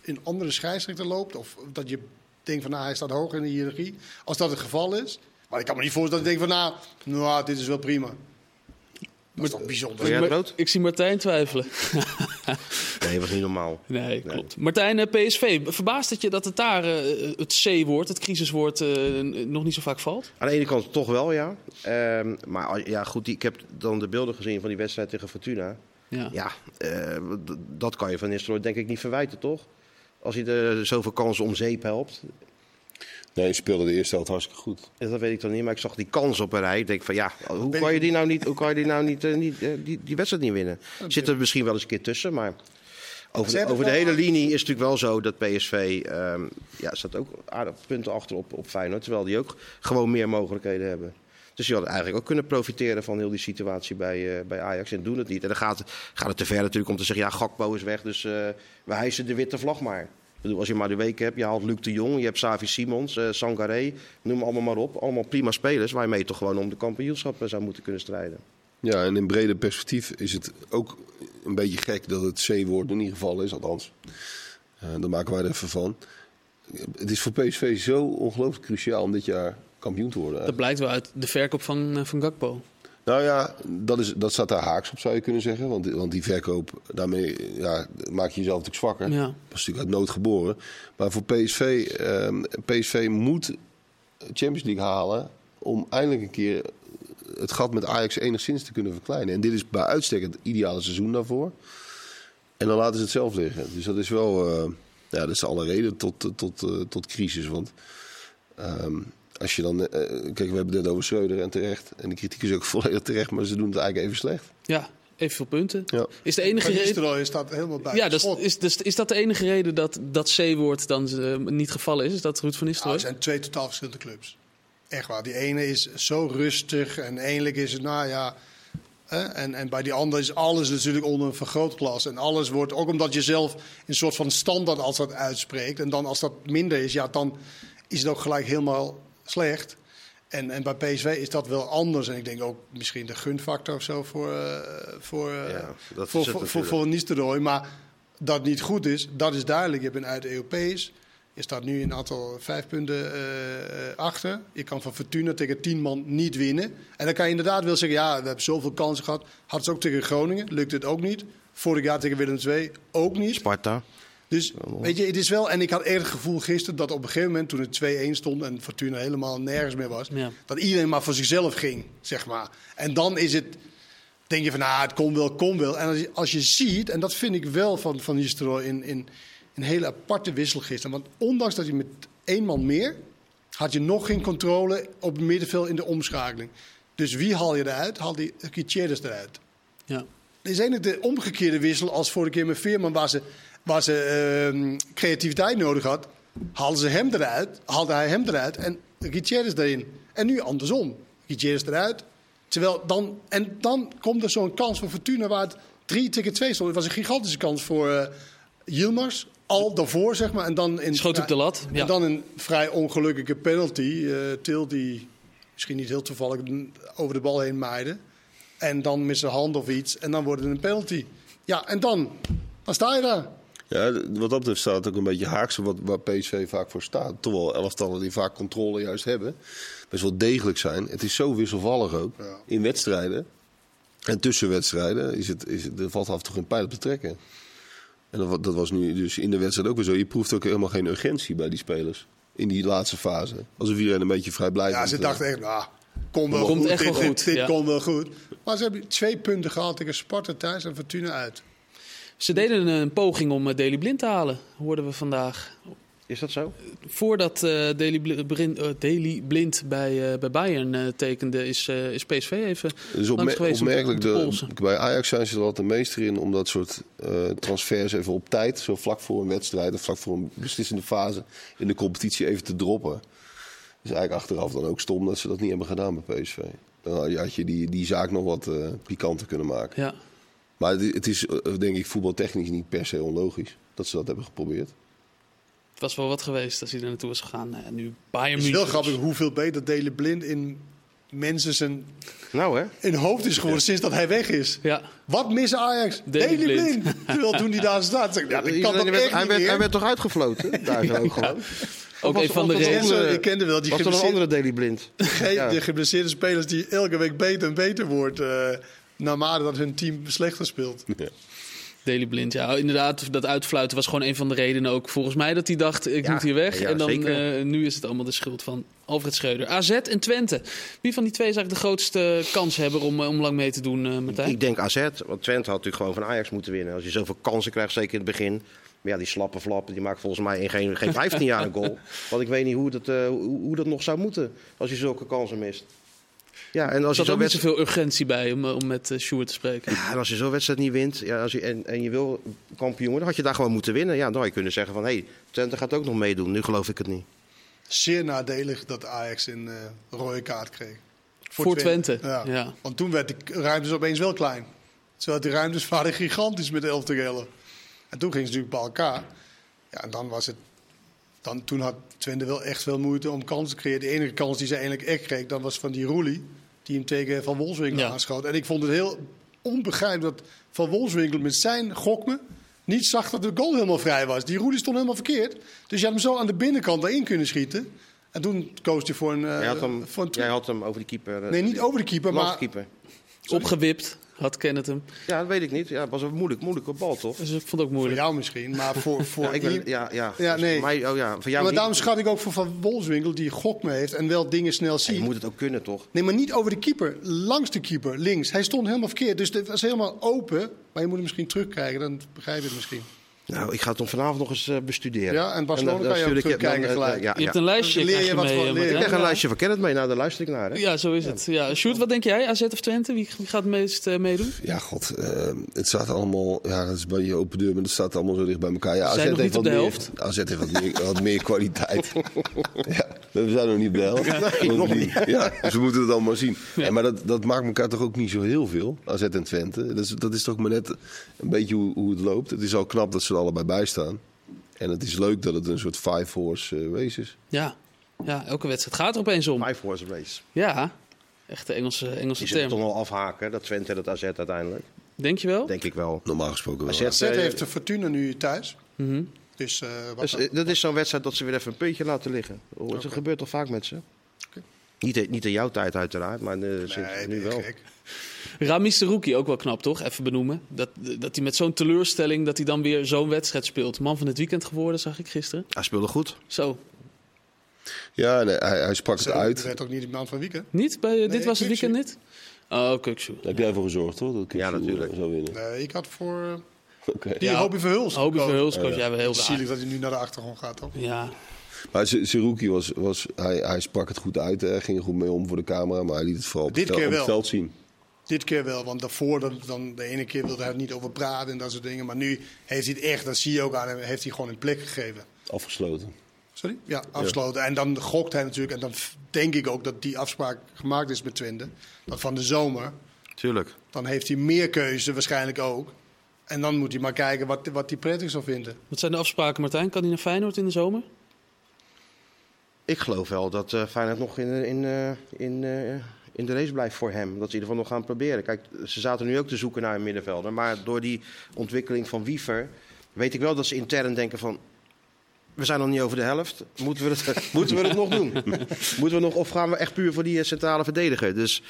in andere scheidsrechter loopt, of dat je denkt van nou, hij staat hoog in de hiërarchie. Als dat het geval is. Maar ik kan me niet voorstellen dat ik denk van nou, nou dit is wel prima. Dat is toch bijzonder. Ik zie Martijn twijfelen. nee, dat was niet normaal. Nee, klopt. Martijn, eh, PSV, verbaast het je dat het daar uh, het C-woord, het crisiswoord, uh, nog niet zo vaak valt? Aan de ene kant toch wel, ja. Uh, maar ja, goed, ik heb dan de beelden gezien van die wedstrijd tegen Fortuna. Ja, ja dat kan je van Nistelrooy denk ik niet verwijten, toch? Als hij er zoveel kansen om zeep helpt. Nee, je speelde de eerste helft hartstikke goed. Dat weet ik dan niet, maar ik zag die kans op een rij. Ik denk van ja, hoe kan je die nou niet, hoe kan je die, nou niet, uh, niet uh, die, die wedstrijd niet winnen? Zit er misschien wel eens een keer tussen, maar over, de, over de hele linie is het natuurlijk wel zo dat PSV, um, ja, staat ook aardig punten achter op, op Feyenoord. Terwijl die ook gewoon meer mogelijkheden hebben. Dus die hadden eigenlijk ook kunnen profiteren van heel die situatie bij, uh, bij Ajax en doen het niet. En dan gaat, gaat het te ver natuurlijk om te zeggen, ja, Gakpo is weg, dus uh, we hijsen de witte vlag maar bedoel, als je maar de week hebt, je haalt Luc de Jong, je hebt Savi Simons, uh, Sangaré, noem allemaal maar op. Allemaal prima spelers waarmee je toch gewoon om de kampioenschap zou moeten kunnen strijden. Ja, en in brede perspectief is het ook een beetje gek dat het C-woord in ieder geval is, althans. Uh, daar maken wij er even van. Het is voor PSV zo ongelooflijk cruciaal om dit jaar kampioen te worden. Dat blijkt wel uit de verkoop van, uh, van Gakpo. Nou ja, dat, is, dat staat daar haaks op, zou je kunnen zeggen. Want, want die verkoop, daarmee ja, maak je jezelf natuurlijk zwakker. Ja. Dat is natuurlijk uit nood geboren. Maar voor PSV, eh, PSV moet Champions League halen om eindelijk een keer het gat met Ajax enigszins te kunnen verkleinen. En dit is bij uitstek het ideale seizoen daarvoor. En dan laten ze het zelf liggen. Dus dat is wel, uh, ja, dat is alle reden tot, tot, uh, tot crisis. Want um, als je dan, uh, kijk, we hebben het over Schreuder en terecht. En de kritiek is ook volledig terecht, maar ze doen het eigenlijk even slecht. Ja, evenveel punten. Ja. Is de enige reden. is dat helemaal buiten. Ja, dus, is, dus, is dat de enige reden dat dat C-woord dan uh, niet gevallen is? Is dat Ruud van Nistelrooy? Nou, er zijn twee totaal verschillende clubs. Echt waar. Die ene is zo rustig en eindelijk is het, nou ja. En, en bij die andere is alles natuurlijk onder een vergrootglas. En alles wordt, ook omdat je zelf een soort van standaard als dat uitspreekt. En dan als dat minder is, ja, dan is het ook gelijk helemaal slecht. En, en bij PSV is dat wel anders. En ik denk ook misschien de gunfactor of zo voor, uh, voor, uh, ja, voor, voor, voor, voor Nistelrooy. Maar dat niet goed is, dat is duidelijk. Je bent uit Europees. Je staat nu een aantal vijf punten uh, achter. Je kan van Fortuna tegen tien man niet winnen. En dan kan je inderdaad wel zeggen, ja, we hebben zoveel kansen gehad. Hadden ze ook tegen Groningen, lukt het ook niet. Vorig jaar tegen Willem II ook niet. Sparta. Dus weet je, het is wel. En ik had eerder het gevoel gisteren dat op een gegeven moment, toen het 2-1 stond en Fortuna helemaal nergens meer was, dat iedereen maar voor zichzelf ging, zeg maar. En dan is het. Denk je van, nou, het kon wel, kon wel. En als je, als je ziet, en dat vind ik wel van, van Nistelrooy in, in een hele aparte wissel gisteren. Want ondanks dat je met één man meer, had je nog geen controle op het middenveld in de omschakeling. Dus wie haal je eruit? Haal die Gutierrez eruit. Ja. Dit is eigenlijk de omgekeerde wissel als vorige keer met Veerman, waar ze waar ze uh, creativiteit nodig had, haalden ze hem eruit, haalde hij hem eruit en Gutierrez erin. En nu andersom. Gutierrez eruit. Terwijl dan, en dan komt er zo'n kans voor Fortuna waar het 3 tegen 2 stond. Het was een gigantische kans voor uh, Yilmaz. Al daarvoor, zeg maar. En dan in Schoot op de lat. Ja. En dan een vrij ongelukkige penalty. Uh, Til die misschien niet heel toevallig over de bal heen maaide. En dan met zijn hand of iets. En dan wordt het een penalty. Ja, en dan, dan sta je daar. Ja, wat dat betreft staat het ook een beetje haaks wat, waar PSV vaak voor staat. Terwijl elftallen die vaak controle juist hebben, best wel degelijk zijn. Het is zo wisselvallig ook. In wedstrijden en tussen wedstrijden is het, is het, er valt af en toe geen pijl op te trekken. En dat, dat, was nu dus in de wedstrijd ook weer zo. Je proeft ook helemaal geen urgentie bij die spelers. In die laatste fase. Alsof iedereen een beetje vrij blij Ja, ze dachten echt, nou, kom wel komt goed. Echt wel goed. Dit, dit wel goed. Maar ze hebben twee punten gehaald tegen Sparta thuis en Fortuna uit. Ze deden een poging om uh, Daley Blind te halen, hoorden we vandaag. Is dat zo? Voordat uh, Daley, Blind, uh, Daley Blind bij, uh, bij Bayern tekende, is, is PSV even dus opmer opmerkelijk. De, bij Ajax zijn ze er altijd de meester in om dat soort transfers even op tijd, zo vlak voor een wedstrijd of vlak voor een beslissende fase in de competitie even te droppen. Dus eigenlijk achteraf dan ook stom dat ze dat niet hebben gedaan bij PSV. Dan had je die, die zaak nog wat pikanter kunnen maken. Ja. Maar het is, eh, denk ik, voetbaltechnisch niet per se onlogisch dat ze dat hebben geprobeerd. Het was wel wat geweest als hij er naartoe was gegaan. Nou nu Bayern Het is heel grappig hoeveel beter Delen Blind in mensen zijn nou, hè? in hoofd is geworden sinds dat hij weg is. Ja. Wat missen Ajax? Daley Blind. Terwijl toen hij daar staat, ja, dat kan hij, werd, hij, werd, hij werd toch uitgefloten? Daar zo ook gewoon. Ook een van de redenen. Ik kende wel die was er een andere Daily Blind. ja. De geblesseerde spelers die elke week beter en beter wordt. Uh, naarmate dat hun team slechter speelt. Ja. Daily Blind, ja, inderdaad. Dat uitfluiten was gewoon een van de redenen ook volgens mij dat hij dacht: ik moet hier weg. en dan uh, nu is het allemaal de schuld van Alfred Schreuder. AZ en Twente. Wie van die twee is eigenlijk de grootste kanshebber om, om lang mee te doen, uh, Martijn? Ik denk AZ, want Twente had natuurlijk gewoon van Ajax moeten winnen. Als je zoveel kansen krijgt, zeker in het begin. Maar ja, die slappe flappen, die maakt volgens mij in geen, geen 15 jaar een goal. Want ik weet niet hoe dat, uh, hoe, hoe dat nog zou moeten als je zulke kansen mist. Ja, en als je zo wedstrijd... zoveel urgentie bij om, om met uh, Sjoerd te spreken. Ja, en als je zo'n wedstrijd niet wint ja, als je, en, en je wil kampioen, dan had je daar gewoon moeten winnen. Ja, dan had je kunnen zeggen van, hé, hey, Twente gaat ook nog meedoen. Nu geloof ik het niet. Zeer nadelig dat Ajax een uh, rode kaart kreeg. Voor, Voor Twente. Ja. ja. Want toen werd de ruimtes opeens wel klein. Terwijl die ruimtes waren gigantisch met de elf gellen. En toen ging ze natuurlijk bij elkaar. Ja, en dan was het dan, toen had Twente wel echt veel moeite om kansen te creëren. De enige kans die ze eigenlijk echt kreeg, dat was van die Roelie. Die hem tegen Van Wolfswinkel ja. aanschoot. En ik vond het heel onbegrijpelijk dat Van Wolfswinkel met zijn gokme niet zag dat de goal helemaal vrij was. Die Roelie stond helemaal verkeerd. Dus je had hem zo aan de binnenkant erin kunnen schieten. En toen koos hij voor een... Uh, jij, had hem, voor een jij had hem over de keeper... Uh, nee, niet over de keeper, maar... Keeper. Opgewipt. Had Kenneth hem? Ja, dat weet ik niet. Ja, het was een moeilijk, moeilijke bal, toch? Dus ik vond het ook moeilijk. Voor jou misschien, maar voor... voor ja, ik ben, ja, ja. ja, nee. mij, oh ja, voor jou maar daarom schat ik ook voor Van Wolfswinkel, die gok me heeft en wel dingen snel ziet. je moet het ook kunnen, toch? Nee, maar niet over de keeper. Langs de keeper, links. Hij stond helemaal verkeerd, dus het was helemaal open. Maar je moet hem misschien terugkrijgen, dan begrijp je het misschien. Nou, ik ga het om vanavond nog eens uh, bestuderen. Ja, en Barcelona en dan, kan je ook terugkijken gelijk. Ja, je hebt een lijstje. leer je wat mee, van, Ik krijg een lijstje van Kenneth mee. Nou, daar luister ik naar. Hè? Ja, zo is het. Ja. Sjoerd, wat denk jij? AZ of Twente? Wie, wie gaat het meest uh, meedoen? Ja, god. Uh, het staat allemaal... Ja, dat is bij je open deur, maar het staat allemaal zo dicht bij elkaar. Ja, AZ zijn nog niet op de meer. AZ heeft wat meer, wat meer kwaliteit. ja, we zijn nog niet op de helft. Ja, nog niet. Ja, dus we moeten het allemaal zien. Ja. maar dat, dat maakt elkaar toch ook niet zo heel veel, AZ en Twente. Dat is, dat is toch maar net een beetje hoe, hoe het loopt. Het is al knap dat ze er allebei bij staan. En het is leuk dat het een soort five-horse uh, race is. Ja. ja, elke wedstrijd gaat er opeens om. Five-horse race. Ja, echt de Engelse, Engelse term. Die toch wel afhaken, dat Twente en dat AZ uiteindelijk. Denk je wel? Denk ik wel. Normaal gesproken wel. AZ, AZ heeft de Fortuna nu thuis. Mm -hmm. Dus, uh, dus dat, dat is zo'n wedstrijd dat ze weer even een puntje laten liggen. Okay. Dat gebeurt toch vaak met ze? Niet, niet in jouw tijd uiteraard, maar uh, nee, nu wel. Gek. Ramis Serouki ook wel knap, toch? Even benoemen. Dat, dat hij met zo'n teleurstelling, dat hij dan weer zo'n wedstrijd speelt. Man van het weekend geworden, zag ik gisteren. Hij speelde goed. Zo. Ja, nee, hij, hij sprak het uit. Hij werd ook niet de man van weekend. Niet? Bij, nee, dit was het weekend niet? Oh, Kuksu. Daar heb jij voor gezorgd, toch? Dat ja, natuurlijk. Zou winnen. Nee, ik had voor... Okay. Die ja, Hobie Verhulst. Hobie Verhulst koos jij wel heel raar. Zielig dat hij nu naar de achtergrond gaat, toch? Ja. Maar Seruki was, was hij, hij sprak het goed uit, hij ging er goed mee om voor de camera, maar hij liet het vooral op, Dit het, veld zien. Dit keer wel, want daarvoor, dan, dan, de ene keer wilde hij er niet over praten en dat soort dingen. Maar nu heeft hij het echt, dat zie je ook aan hem, heeft hij gewoon een plek gegeven. Afgesloten. Sorry? Ja, afgesloten. En dan gokt hij natuurlijk, en dan denk ik ook dat die afspraak gemaakt is met Twente. Dat van de zomer. Tuurlijk. Dan heeft hij meer keuze waarschijnlijk ook. En dan moet hij maar kijken wat, wat hij prettig zou vinden. Wat zijn de afspraken, Martijn? Kan hij naar Feyenoord in de zomer? Ik geloof wel dat uh, Feyenoord nog in, in, uh, in, uh, in de race blijft voor hem. Dat ze in ieder geval nog gaan proberen. Kijk, ze zaten nu ook te zoeken naar een middenvelder. Maar door die ontwikkeling van Wiever weet ik wel dat ze intern denken van... We zijn nog niet over de helft. Moeten we het, moeten we het nog doen? Moeten we nog, of gaan we echt puur voor die eh, centrale verdediger? Dus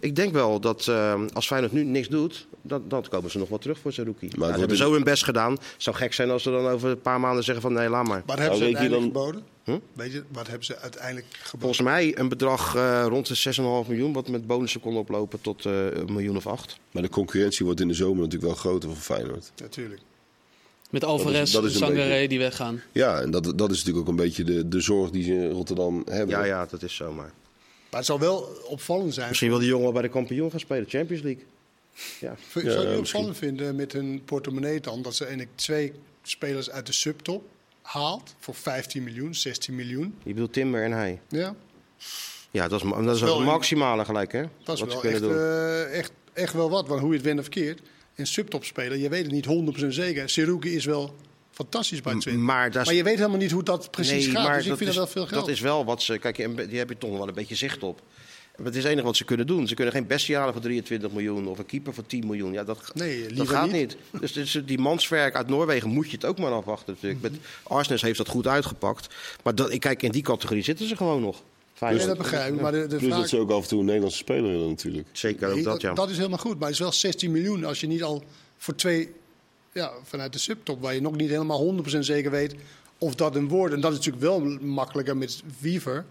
ik denk wel dat uh, als Feyenoord nu niks doet, dat, dan komen ze nog wel terug voor zijn rookie. Maar ja, ze hebben zo hun best gedaan. Het zou gek zijn als ze dan over een paar maanden zeggen van nee, laat maar. Wat hebben ze uiteindelijk dan... geboden? Hm? Weet je, wat hebben ze uiteindelijk geboden? Volgens mij een bedrag uh, rond de 6,5 miljoen, wat met bonussen kon oplopen tot uh, een miljoen of acht. Maar de concurrentie wordt in de zomer natuurlijk wel groter voor Feyenoord. Natuurlijk. Met Alvarez, Sangaré die weggaan. Ja, en dat, dat is natuurlijk ook een beetje de, de zorg die ze in Rotterdam hebben. Ja, ja, dat is zomaar. Maar het zal wel opvallend zijn. Misschien wil die jongen bij de kampioen gaan spelen, Champions League. Ja. Zou je ja, opvallend vinden met hun portemonnee dan dat ze eigenlijk twee spelers uit de subtop haalt voor 15 miljoen, 16 miljoen? Je bedoelt Timber en hij? Ja. Ja, dat is, dat is wel het maximale gelijk, hè? Dat is wat wel echt, uh, echt, echt wel wat, want hoe je het wint of verkeerd. In subtop spelen, je weet het niet 100% zeker. Seruki is wel fantastisch bij Twente. Maar, maar, je weet helemaal niet hoe dat precies gaat. Dus ik vind dat, is, dat wel veel geld. Dat is wel wat ze. Kijk, die heb je toch wel een beetje zicht op. Het is het enige wat ze kunnen doen. Ze kunnen geen beste halen voor 23 miljoen of een keeper voor 10 miljoen. Ja, dat, nee, dat gaat niet. Dus, dus, die manswerk uit Noorwegen moet je het ook maar afwachten natuurlijk. Met Arsenis heeft dat goed uitgepakt. Maar dat, kijk, in die categorie zitten ze gewoon nog. Fijn. Nee, dat begrijp ik. Maar de, de Plus dat ze ook af en toe een Nederlandse speler willen natuurlijk. Zeker ook dat, ja. Dat is helemaal goed. Maar het is wel 16 miljoen als je niet al voor twee... Ja, vanuit de subtop, waar je nog niet helemaal 100% zeker weet of dat een woord... En dat is natuurlijk wel makkelijker met Wiever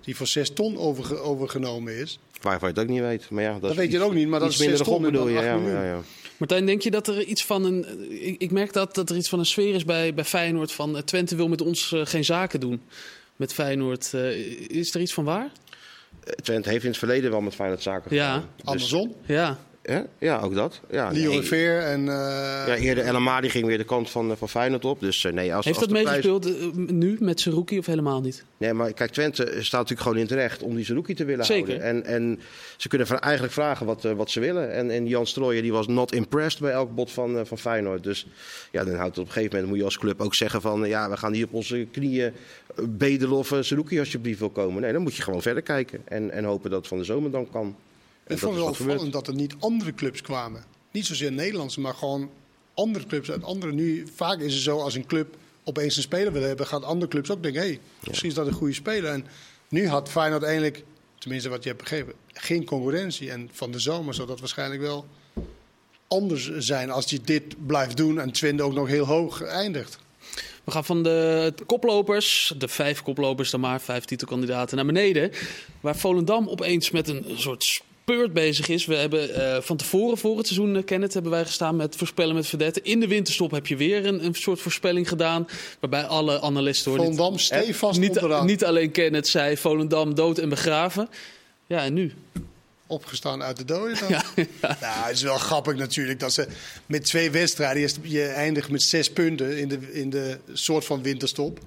die voor 6 ton over, overgenomen is. Waarvan je het ook niet weet. Maar ja, dat, dat weet je ook niet, maar dat is 6 ton bedoel je. Ja, ja, ja. Martijn, denk je dat er iets van een. Ik, ik, merk dat, dat er iets van een sfeer is bij, bij Feyenoord van Twente wil met ons uh, geen zaken doen. Met Feyenoord. Uh, is er iets van waar? Twente heeft in het verleden wel met Feyenoord zaken gedaan. Ja, dus, Amazon. Ja. Ja, ja ook dat. Ja, Leo nee. Veer en... Uh... Ja, eerder Elma die ging weer de kant van, eh, van Feyenoord op. Dus, uh, nee, als, Heeft als dat meegespeeld prijs... nu met Seruki of helemaal niet? Nee, maar kijk, Twente staat natuurlijk gewoon in terecht om die Seruki te willen Zeker. houden. En, en ze kunnen eigenlijk vragen wat, uh, wat ze willen. En, en Jan Strooijer die was not impressed bij elk bod van, van Feyenoord. Dus ja, dan houdt het op een gegeven moment moet je als club ook zeggen van... ja, we gaan hier op onze knieën bedelen of Seruki alsjeblieft wil komen. Nee, dan moet je gewoon verder kijken. En, en hopen dat het van de zomer dan kan. Ik vond het wel opvallend dat er niet andere clubs kwamen. Niet zozeer Nederlandse, maar gewoon andere clubs uit andere. Nu, vaak is het zo als een club opeens een speler wil hebben, gaat andere clubs ook denken: hé, hey, misschien is dat een goede speler. En nu had Feyenoord eigenlijk, tenminste wat je hebt begrepen, geen concurrentie. En van de zomer zal dat waarschijnlijk wel anders zijn als hij dit blijft doen en Twente ook nog heel hoog eindigt. We gaan van de koplopers, de vijf koplopers dan maar, vijf titelkandidaten, naar beneden. Waar Volendam opeens met een soort Peurt bezig is. We hebben uh, van tevoren voor het seizoen, uh, Kenneth, hebben wij gestaan met voorspellen met verdetten. In de winterstop heb je weer een, een soort voorspelling gedaan. Waarbij alle analisten... Volendam stevast niet, niet, niet alleen Kenneth zei Volendam dood en begraven. Ja, en nu? Opgestaan uit de doden dan. Ja, ja. Nou, het is wel grappig natuurlijk dat ze met twee wedstrijden... Je eindigt met zes punten in de, in de soort van winterstop.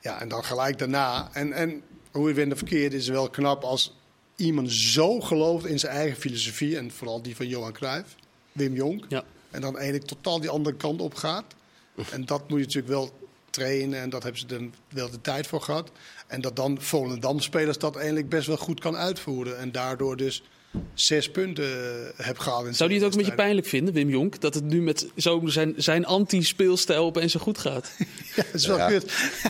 Ja, en dan gelijk daarna. En, en hoe je wint verkeerd is wel knap als iemand zo gelooft in zijn eigen filosofie, en vooral die van Johan Cruijff, Wim Jonk, ja. en dan eigenlijk totaal die andere kant op gaat. En dat moet je natuurlijk wel trainen en dat hebben ze dan wel de tijd voor gehad. En dat dan Volendam-spelers dat eigenlijk best wel goed kan uitvoeren. En daardoor dus zes punten eh, heb gehaald. Zou hij het ook een beetje pijnlijk vinden, Wim Jonk? Dat het nu met zo zijn, zijn anti-speelstijl opeens zo goed gaat? ja, dat is wel ja.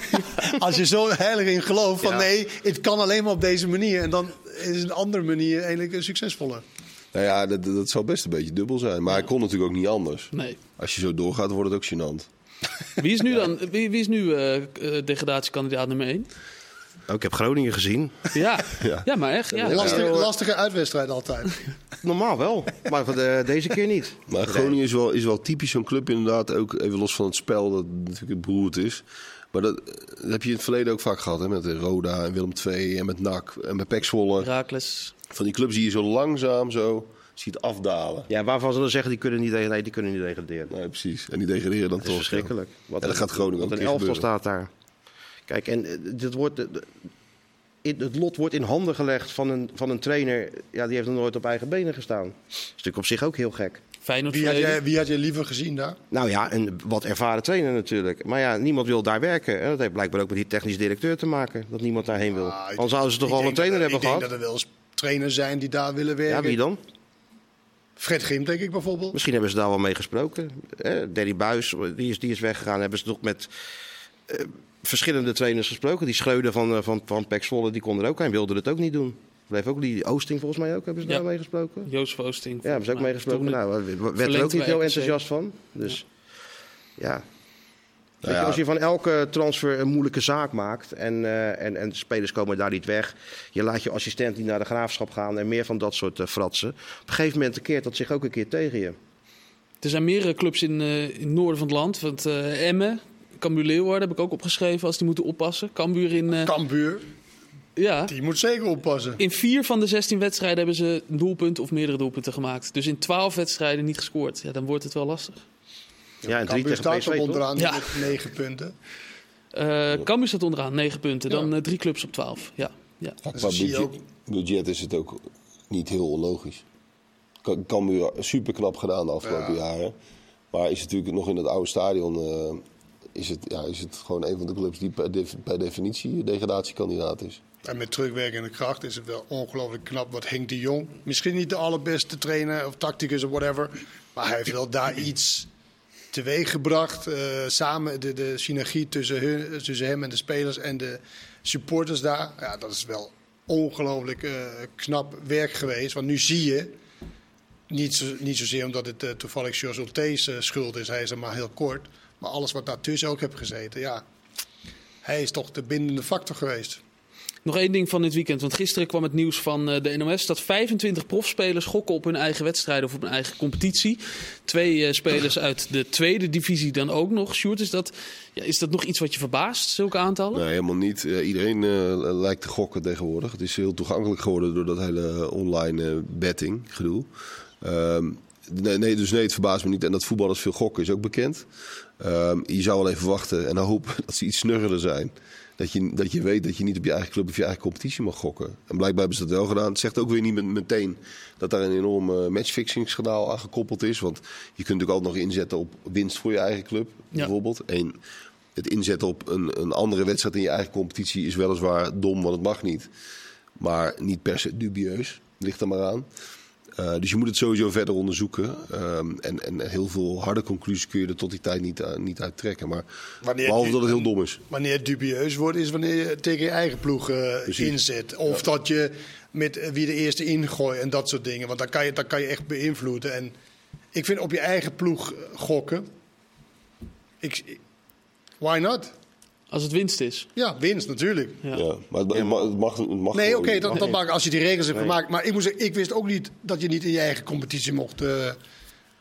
Als je zo heilig in gelooft van nee, het kan alleen maar op deze manier. En dan is een andere manier eigenlijk een succesvolle. Nou ja, dat, dat zou best een beetje dubbel zijn. Maar hij kon natuurlijk ook niet anders. Nee. Als je zo doorgaat, wordt het ook gênant. Wie is nu dan wie, wie is nu uh, degradatiekandidaat nummer 1? Oh, ik heb Groningen gezien. Ja, ja. ja maar echt. Ja. Lastige, lastige uitwedstrijd altijd. Normaal wel, maar voor de, deze keer niet. Maar Groningen is wel, is wel typisch zo'n club inderdaad. Ook even los van het spel, dat natuurlijk het beroerd is. Maar dat, dat, heb je in het verleden ook vaak gehad. Hè? Met Roda en Willem II en met NAC en met Pek Zwolle. Raakles. Van die clubs die je zo langzaam zo ziet afdalen. Ja, waarvan ze dan zeggen die kunnen niet, nee, die kunnen niet degraderen. Nee, precies. En die degraderen dan dat toch. verschrikkelijk. Wat en dat gaat Groningen ook een elftal staat daar. Kijk, en eh, dit wordt, het lot wordt in handen gelegd van een, van een trainer. Ja, die heeft nog nooit op eigen benen gestaan. Dat is natuurlijk op zich ook heel gek. Feyenoord wie, had jij, wie had je liever gezien daar? Nou ja, een wat ervaren trainer natuurlijk. Maar ja, niemand wil daar werken. Dat heeft blijkbaar ook met die technisch directeur te maken. Dat niemand daarheen wil. Ah, Al zouden ze toch al een trainer dat, hebben gehad? Ik denk dat er wel eens trainers zijn die daar willen werken. Ja, wie dan? Fred Grim, denk ik bijvoorbeeld. Misschien hebben ze daar wel mee gesproken. Eh, Danny Buis, die is, die is weggegaan. Hebben ze toch met... Uh, verschillende trainers gesproken. Die Schreuder van, uh, van, van Pek Zwolle, die kon er ook Hij wilde het ook niet doen. Bleef ook die Oosting volgens mij ook, hebben ze ja. daar mee gesproken? Joost Oosting. Ja, hebben ze ook mee gesproken. Nou, werd er ook niet heel enthousiast van. Dus ja. Nou ja. Als je van elke transfer een moeilijke zaak maakt en, uh, en, en spelers komen daar niet weg. Je laat je assistent niet naar de graafschap gaan en meer van dat soort uh, fratsen. Op een gegeven moment keert dat zich ook een keer tegen je. Er zijn meerdere clubs in, uh, in het noorden van het land. Want Emmen, Cambuur Leeuwarden heb ik ook opgeschreven als die moeten oppassen. Cambuur in... Uh... Cambuur? Ja. Die moet zeker oppassen. In vier van de 16 wedstrijden hebben ze een doelpunt of meerdere doelpunten gemaakt. Dus in 12 wedstrijden niet gescoord. Ja, dan wordt het wel lastig. Ja, en Cambuur staat er onderaan ja. met 9 punten. Uh, Cambuur staat onderaan, 9 punten. Dan uh, drie clubs op 12. Ja. Ja. Qua budget, ook... budget is het ook niet heel onlogisch. Cambuur super knap gedaan de afgelopen ja. jaren. Maar is natuurlijk nog in het oude stadion uh, is het, ja, is het gewoon een van de clubs die per, per definitie degradatiekandidaat is. En met terugwerkende kracht is het wel ongelooflijk knap wat Henk de Jong. Misschien niet de allerbeste trainer of tacticus of whatever. Maar hij heeft wel daar iets teweeggebracht. Uh, samen de, de synergie tussen, tussen hem en de spelers en de supporters daar. Ja, dat is wel ongelooflijk uh, knap werk geweest. Want nu zie je, niet, zo, niet zozeer omdat het uh, toevallig Georges uh, schuld is, hij is er maar heel kort. Maar alles wat daartussen ook heeft gezeten, ja. Hij is toch de bindende factor geweest. Nog één ding van dit weekend. Want gisteren kwam het nieuws van eh, de NOS dat 25 profspelers gokken op hun eigen wedstrijden of op hun eigen competitie. Twee uh, spelers uit de tweede divisie dan ook nog. Sjoerd, is dat, ja, is dat nog iets wat je verbaast, zulke aantallen? Nee, helemaal niet. Uh, iedereen lijkt te gokken tegenwoordig. Het is heel toegankelijk geworden door dat hele online betting gedoe. Ehm, nee, nee, dus nee, het verbaast me niet. En dat voetballers veel gokken is ook bekend. Um, je zou alleen verwachten en hopen dat ze iets snuggerder zijn dat je, dat je weet dat je niet op je eigen club of je eigen competitie mag gokken. En blijkbaar hebben ze dat wel gedaan. Het zegt ook weer niet meteen dat daar een enorm matchfixingskanaal aan gekoppeld is. Want je kunt natuurlijk altijd nog inzetten op winst voor je eigen club, bijvoorbeeld. En het inzetten op een, een andere wedstrijd in je eigen competitie is weliswaar dom, want het mag niet. Maar niet per se dubieus. Ligt er maar aan. Uh, dus je moet het sowieso verder onderzoeken. Um, en, en heel veel harde conclusies kun je er tot die tijd niet, uh, niet uit trekken. Maar wanneer behalve dat het heel dom is. Wanneer het dubieus wordt, is wanneer je tegen je eigen ploeg uh, inzet. Of ja. dat je met wie de eerste ingooit en dat soort dingen. Want dan kan je, dan kan je echt beïnvloeden. En ik vind op je eigen ploeg gokken. Ik, why not? Als het winst is. Ja, winst natuurlijk. Ja, ja maar het, mag, het mag, Nee, oké, okay, dat, dat mag als je die regels hebt nee. gemaakt. Maar ik, moet zeggen, ik wist ook niet dat je niet in je eigen competitie mocht. Uh,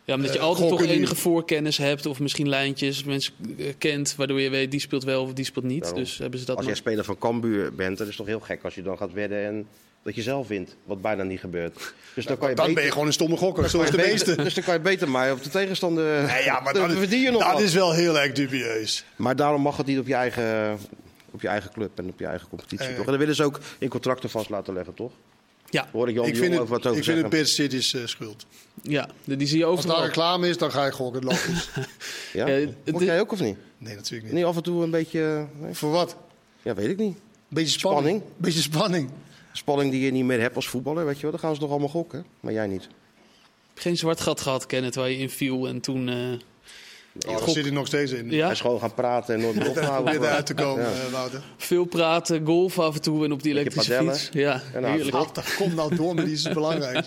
ja, omdat je uh, altijd toch enige voorkennis hebt of misschien lijntjes, mensen uh, kent, waardoor je weet die speelt wel of die speelt niet. Daarom. Dus hebben ze dat als nog. jij speler van Cambuur bent, dat is toch heel gek als je dan gaat wedden en dat je zelf wint, wat bijna niet gebeurt. Dus dan, kan je dan beter, ben je gewoon een stomme gokker, zoals de meeste. Dus dan kan je beter maar op de tegenstander nee, ja, maar verdien je nog Dat wat. is wel heel erg dubieus. Maar daarom mag het niet op je eigen, op je eigen club en op je eigen competitie, eh, toch? En dat willen ze ook in contracten vast laten leggen, toch? Ja. Hoor ik Jan ik vind het, wat over Ik vind het City's uh, schuld. Ja, die zie je overal. Als daar reclame is, dan ga je gokken. Logisch. ja? Vond jij ook of niet? Nee, natuurlijk niet. Niet af en toe een beetje... Nee? Voor wat? Ja, weet ik niet. Beetje spanning. spanning. Beetje spanning spanning die je niet meer hebt als voetballer, weet je wel. Dan gaan ze toch allemaal gokken, maar jij niet. Geen zwart gat gehad, Kenneth, waar je in viel en toen... Uh, Oh, daar zit hij nog steeds in. Ja? Hij is gewoon gaan praten en nooit meer ophouden. Probeer eruit te komen, ja. uh, Wouter. Veel praten, golf af en toe en op die elektrische fiets. Ja, en heerlijk. Ach, kom nou door, maar die is belangrijk.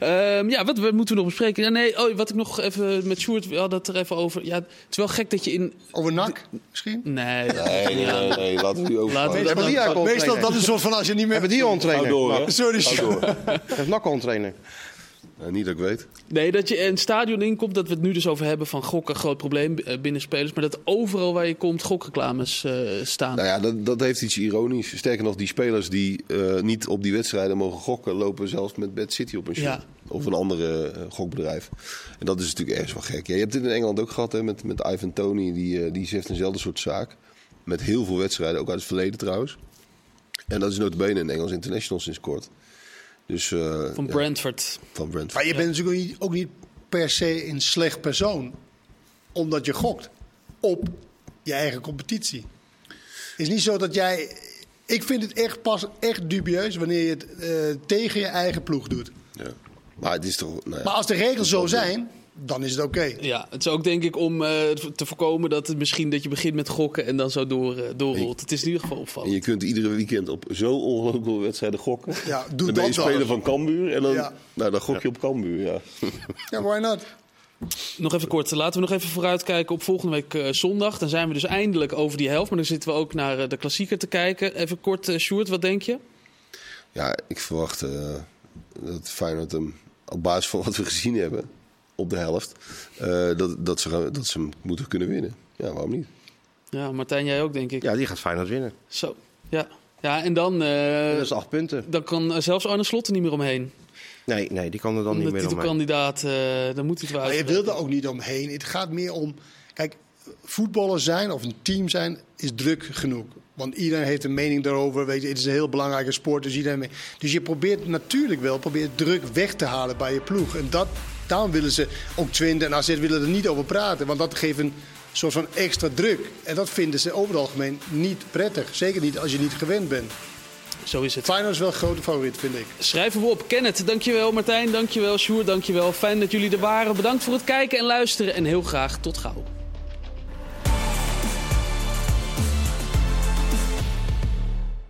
um, ja, wat, wat moeten we nog bespreken? Ja, nee, oh, wat ik nog even met Sjoerd, we hadden het er even over. Ja, het is wel gek dat je in... Over nak misschien? Nee. Nee, nee, nee, nee, laten we die over. Laten we meestal, dat is een soort van als je niet meer... Hebben die ontrainer? Sorry, Sjoerd. Heeft nak ontrainer. Uh, niet dat ik weet. Nee, dat je een stadion inkomt, dat we het nu dus over hebben van gokken, groot probleem binnen spelers. Maar dat overal waar je komt gokreclames uh, staan. Nou ja, dat, dat heeft iets ironisch. Sterker nog, die spelers die uh, niet op die wedstrijden mogen gokken, lopen zelfs met Bad City op een. Ja. Of een andere gokbedrijf. En dat is natuurlijk ergens wel gek. Ja, je hebt het in Engeland ook gehad hè, met, met Ivan Tony. Die, die heeft eenzelfde soort zaak. Met heel veel wedstrijden, ook uit het verleden trouwens. En dat is notabene een Engels international sinds kort. Dus, uh, van, Brentford. Ja, van Brentford. Maar je bent natuurlijk ook niet, ook niet per se een slecht persoon. Omdat je gokt op je eigen competitie. Het is niet zo dat jij... Ik vind het echt pas echt dubieus wanneer je het uh, tegen je eigen ploeg doet. Ja. Maar, het is toch, nou ja, maar als de regels zo zijn, dan is het oké. Okay. Ja, het is ook denk ik om uh, te voorkomen dat het misschien dat je begint met gokken en dan zo door, uh, doorrolt. Het is in ieder geval opvallend. En je kunt iedere weekend op zo ongelooflijk veel wedstrijden gokken. Ja, doe dan ben je speler van Cambuur en dan, ja. nou, dan gok je op Cambuur. Ja. ja, why not? Nog even kort, laten we nog even vooruitkijken op volgende week uh, zondag. Dan zijn we dus eindelijk over die helft, maar dan zitten we ook naar uh, de klassieker te kijken. Even kort, uh, Sjoerd, wat denk je? Ja, ik verwacht dat Feyenoord hem op basis van wat we gezien hebben op de helft, uh, dat, dat, ze, dat ze hem moeten kunnen winnen. Ja, waarom niet? Ja, Martijn, jij ook, denk ik. Ja, die gaat Feyenoord winnen. Zo, ja. Ja, en dan... Uh, dat is acht punten. Dan kan zelfs Arne Slot er niet meer omheen. Nee, nee, die kan er dan niet meer omheen. kandidaat, uh, dan moet hij het wel Maar je wil er ook niet omheen. Het gaat meer om... Kijk, voetballer zijn of een team zijn is druk genoeg. Want iedereen heeft een mening daarover. Weet je, het is een heel belangrijke sport. Dus, iedereen... dus je probeert natuurlijk wel probeert druk weg te halen bij je ploeg. En dat, daarom willen ze ook Twente en AZ willen er niet over praten. Want dat geeft een soort van extra druk. En dat vinden ze over het algemeen niet prettig. Zeker niet als je niet gewend bent. Zo is het. Feyenoord is wel een grote favoriet, vind ik. Schrijven we op. Kenneth, dankjewel. Martijn, dankjewel. Sjoerd, dankjewel. Fijn dat jullie er waren. Bedankt voor het kijken en luisteren. En heel graag tot gauw.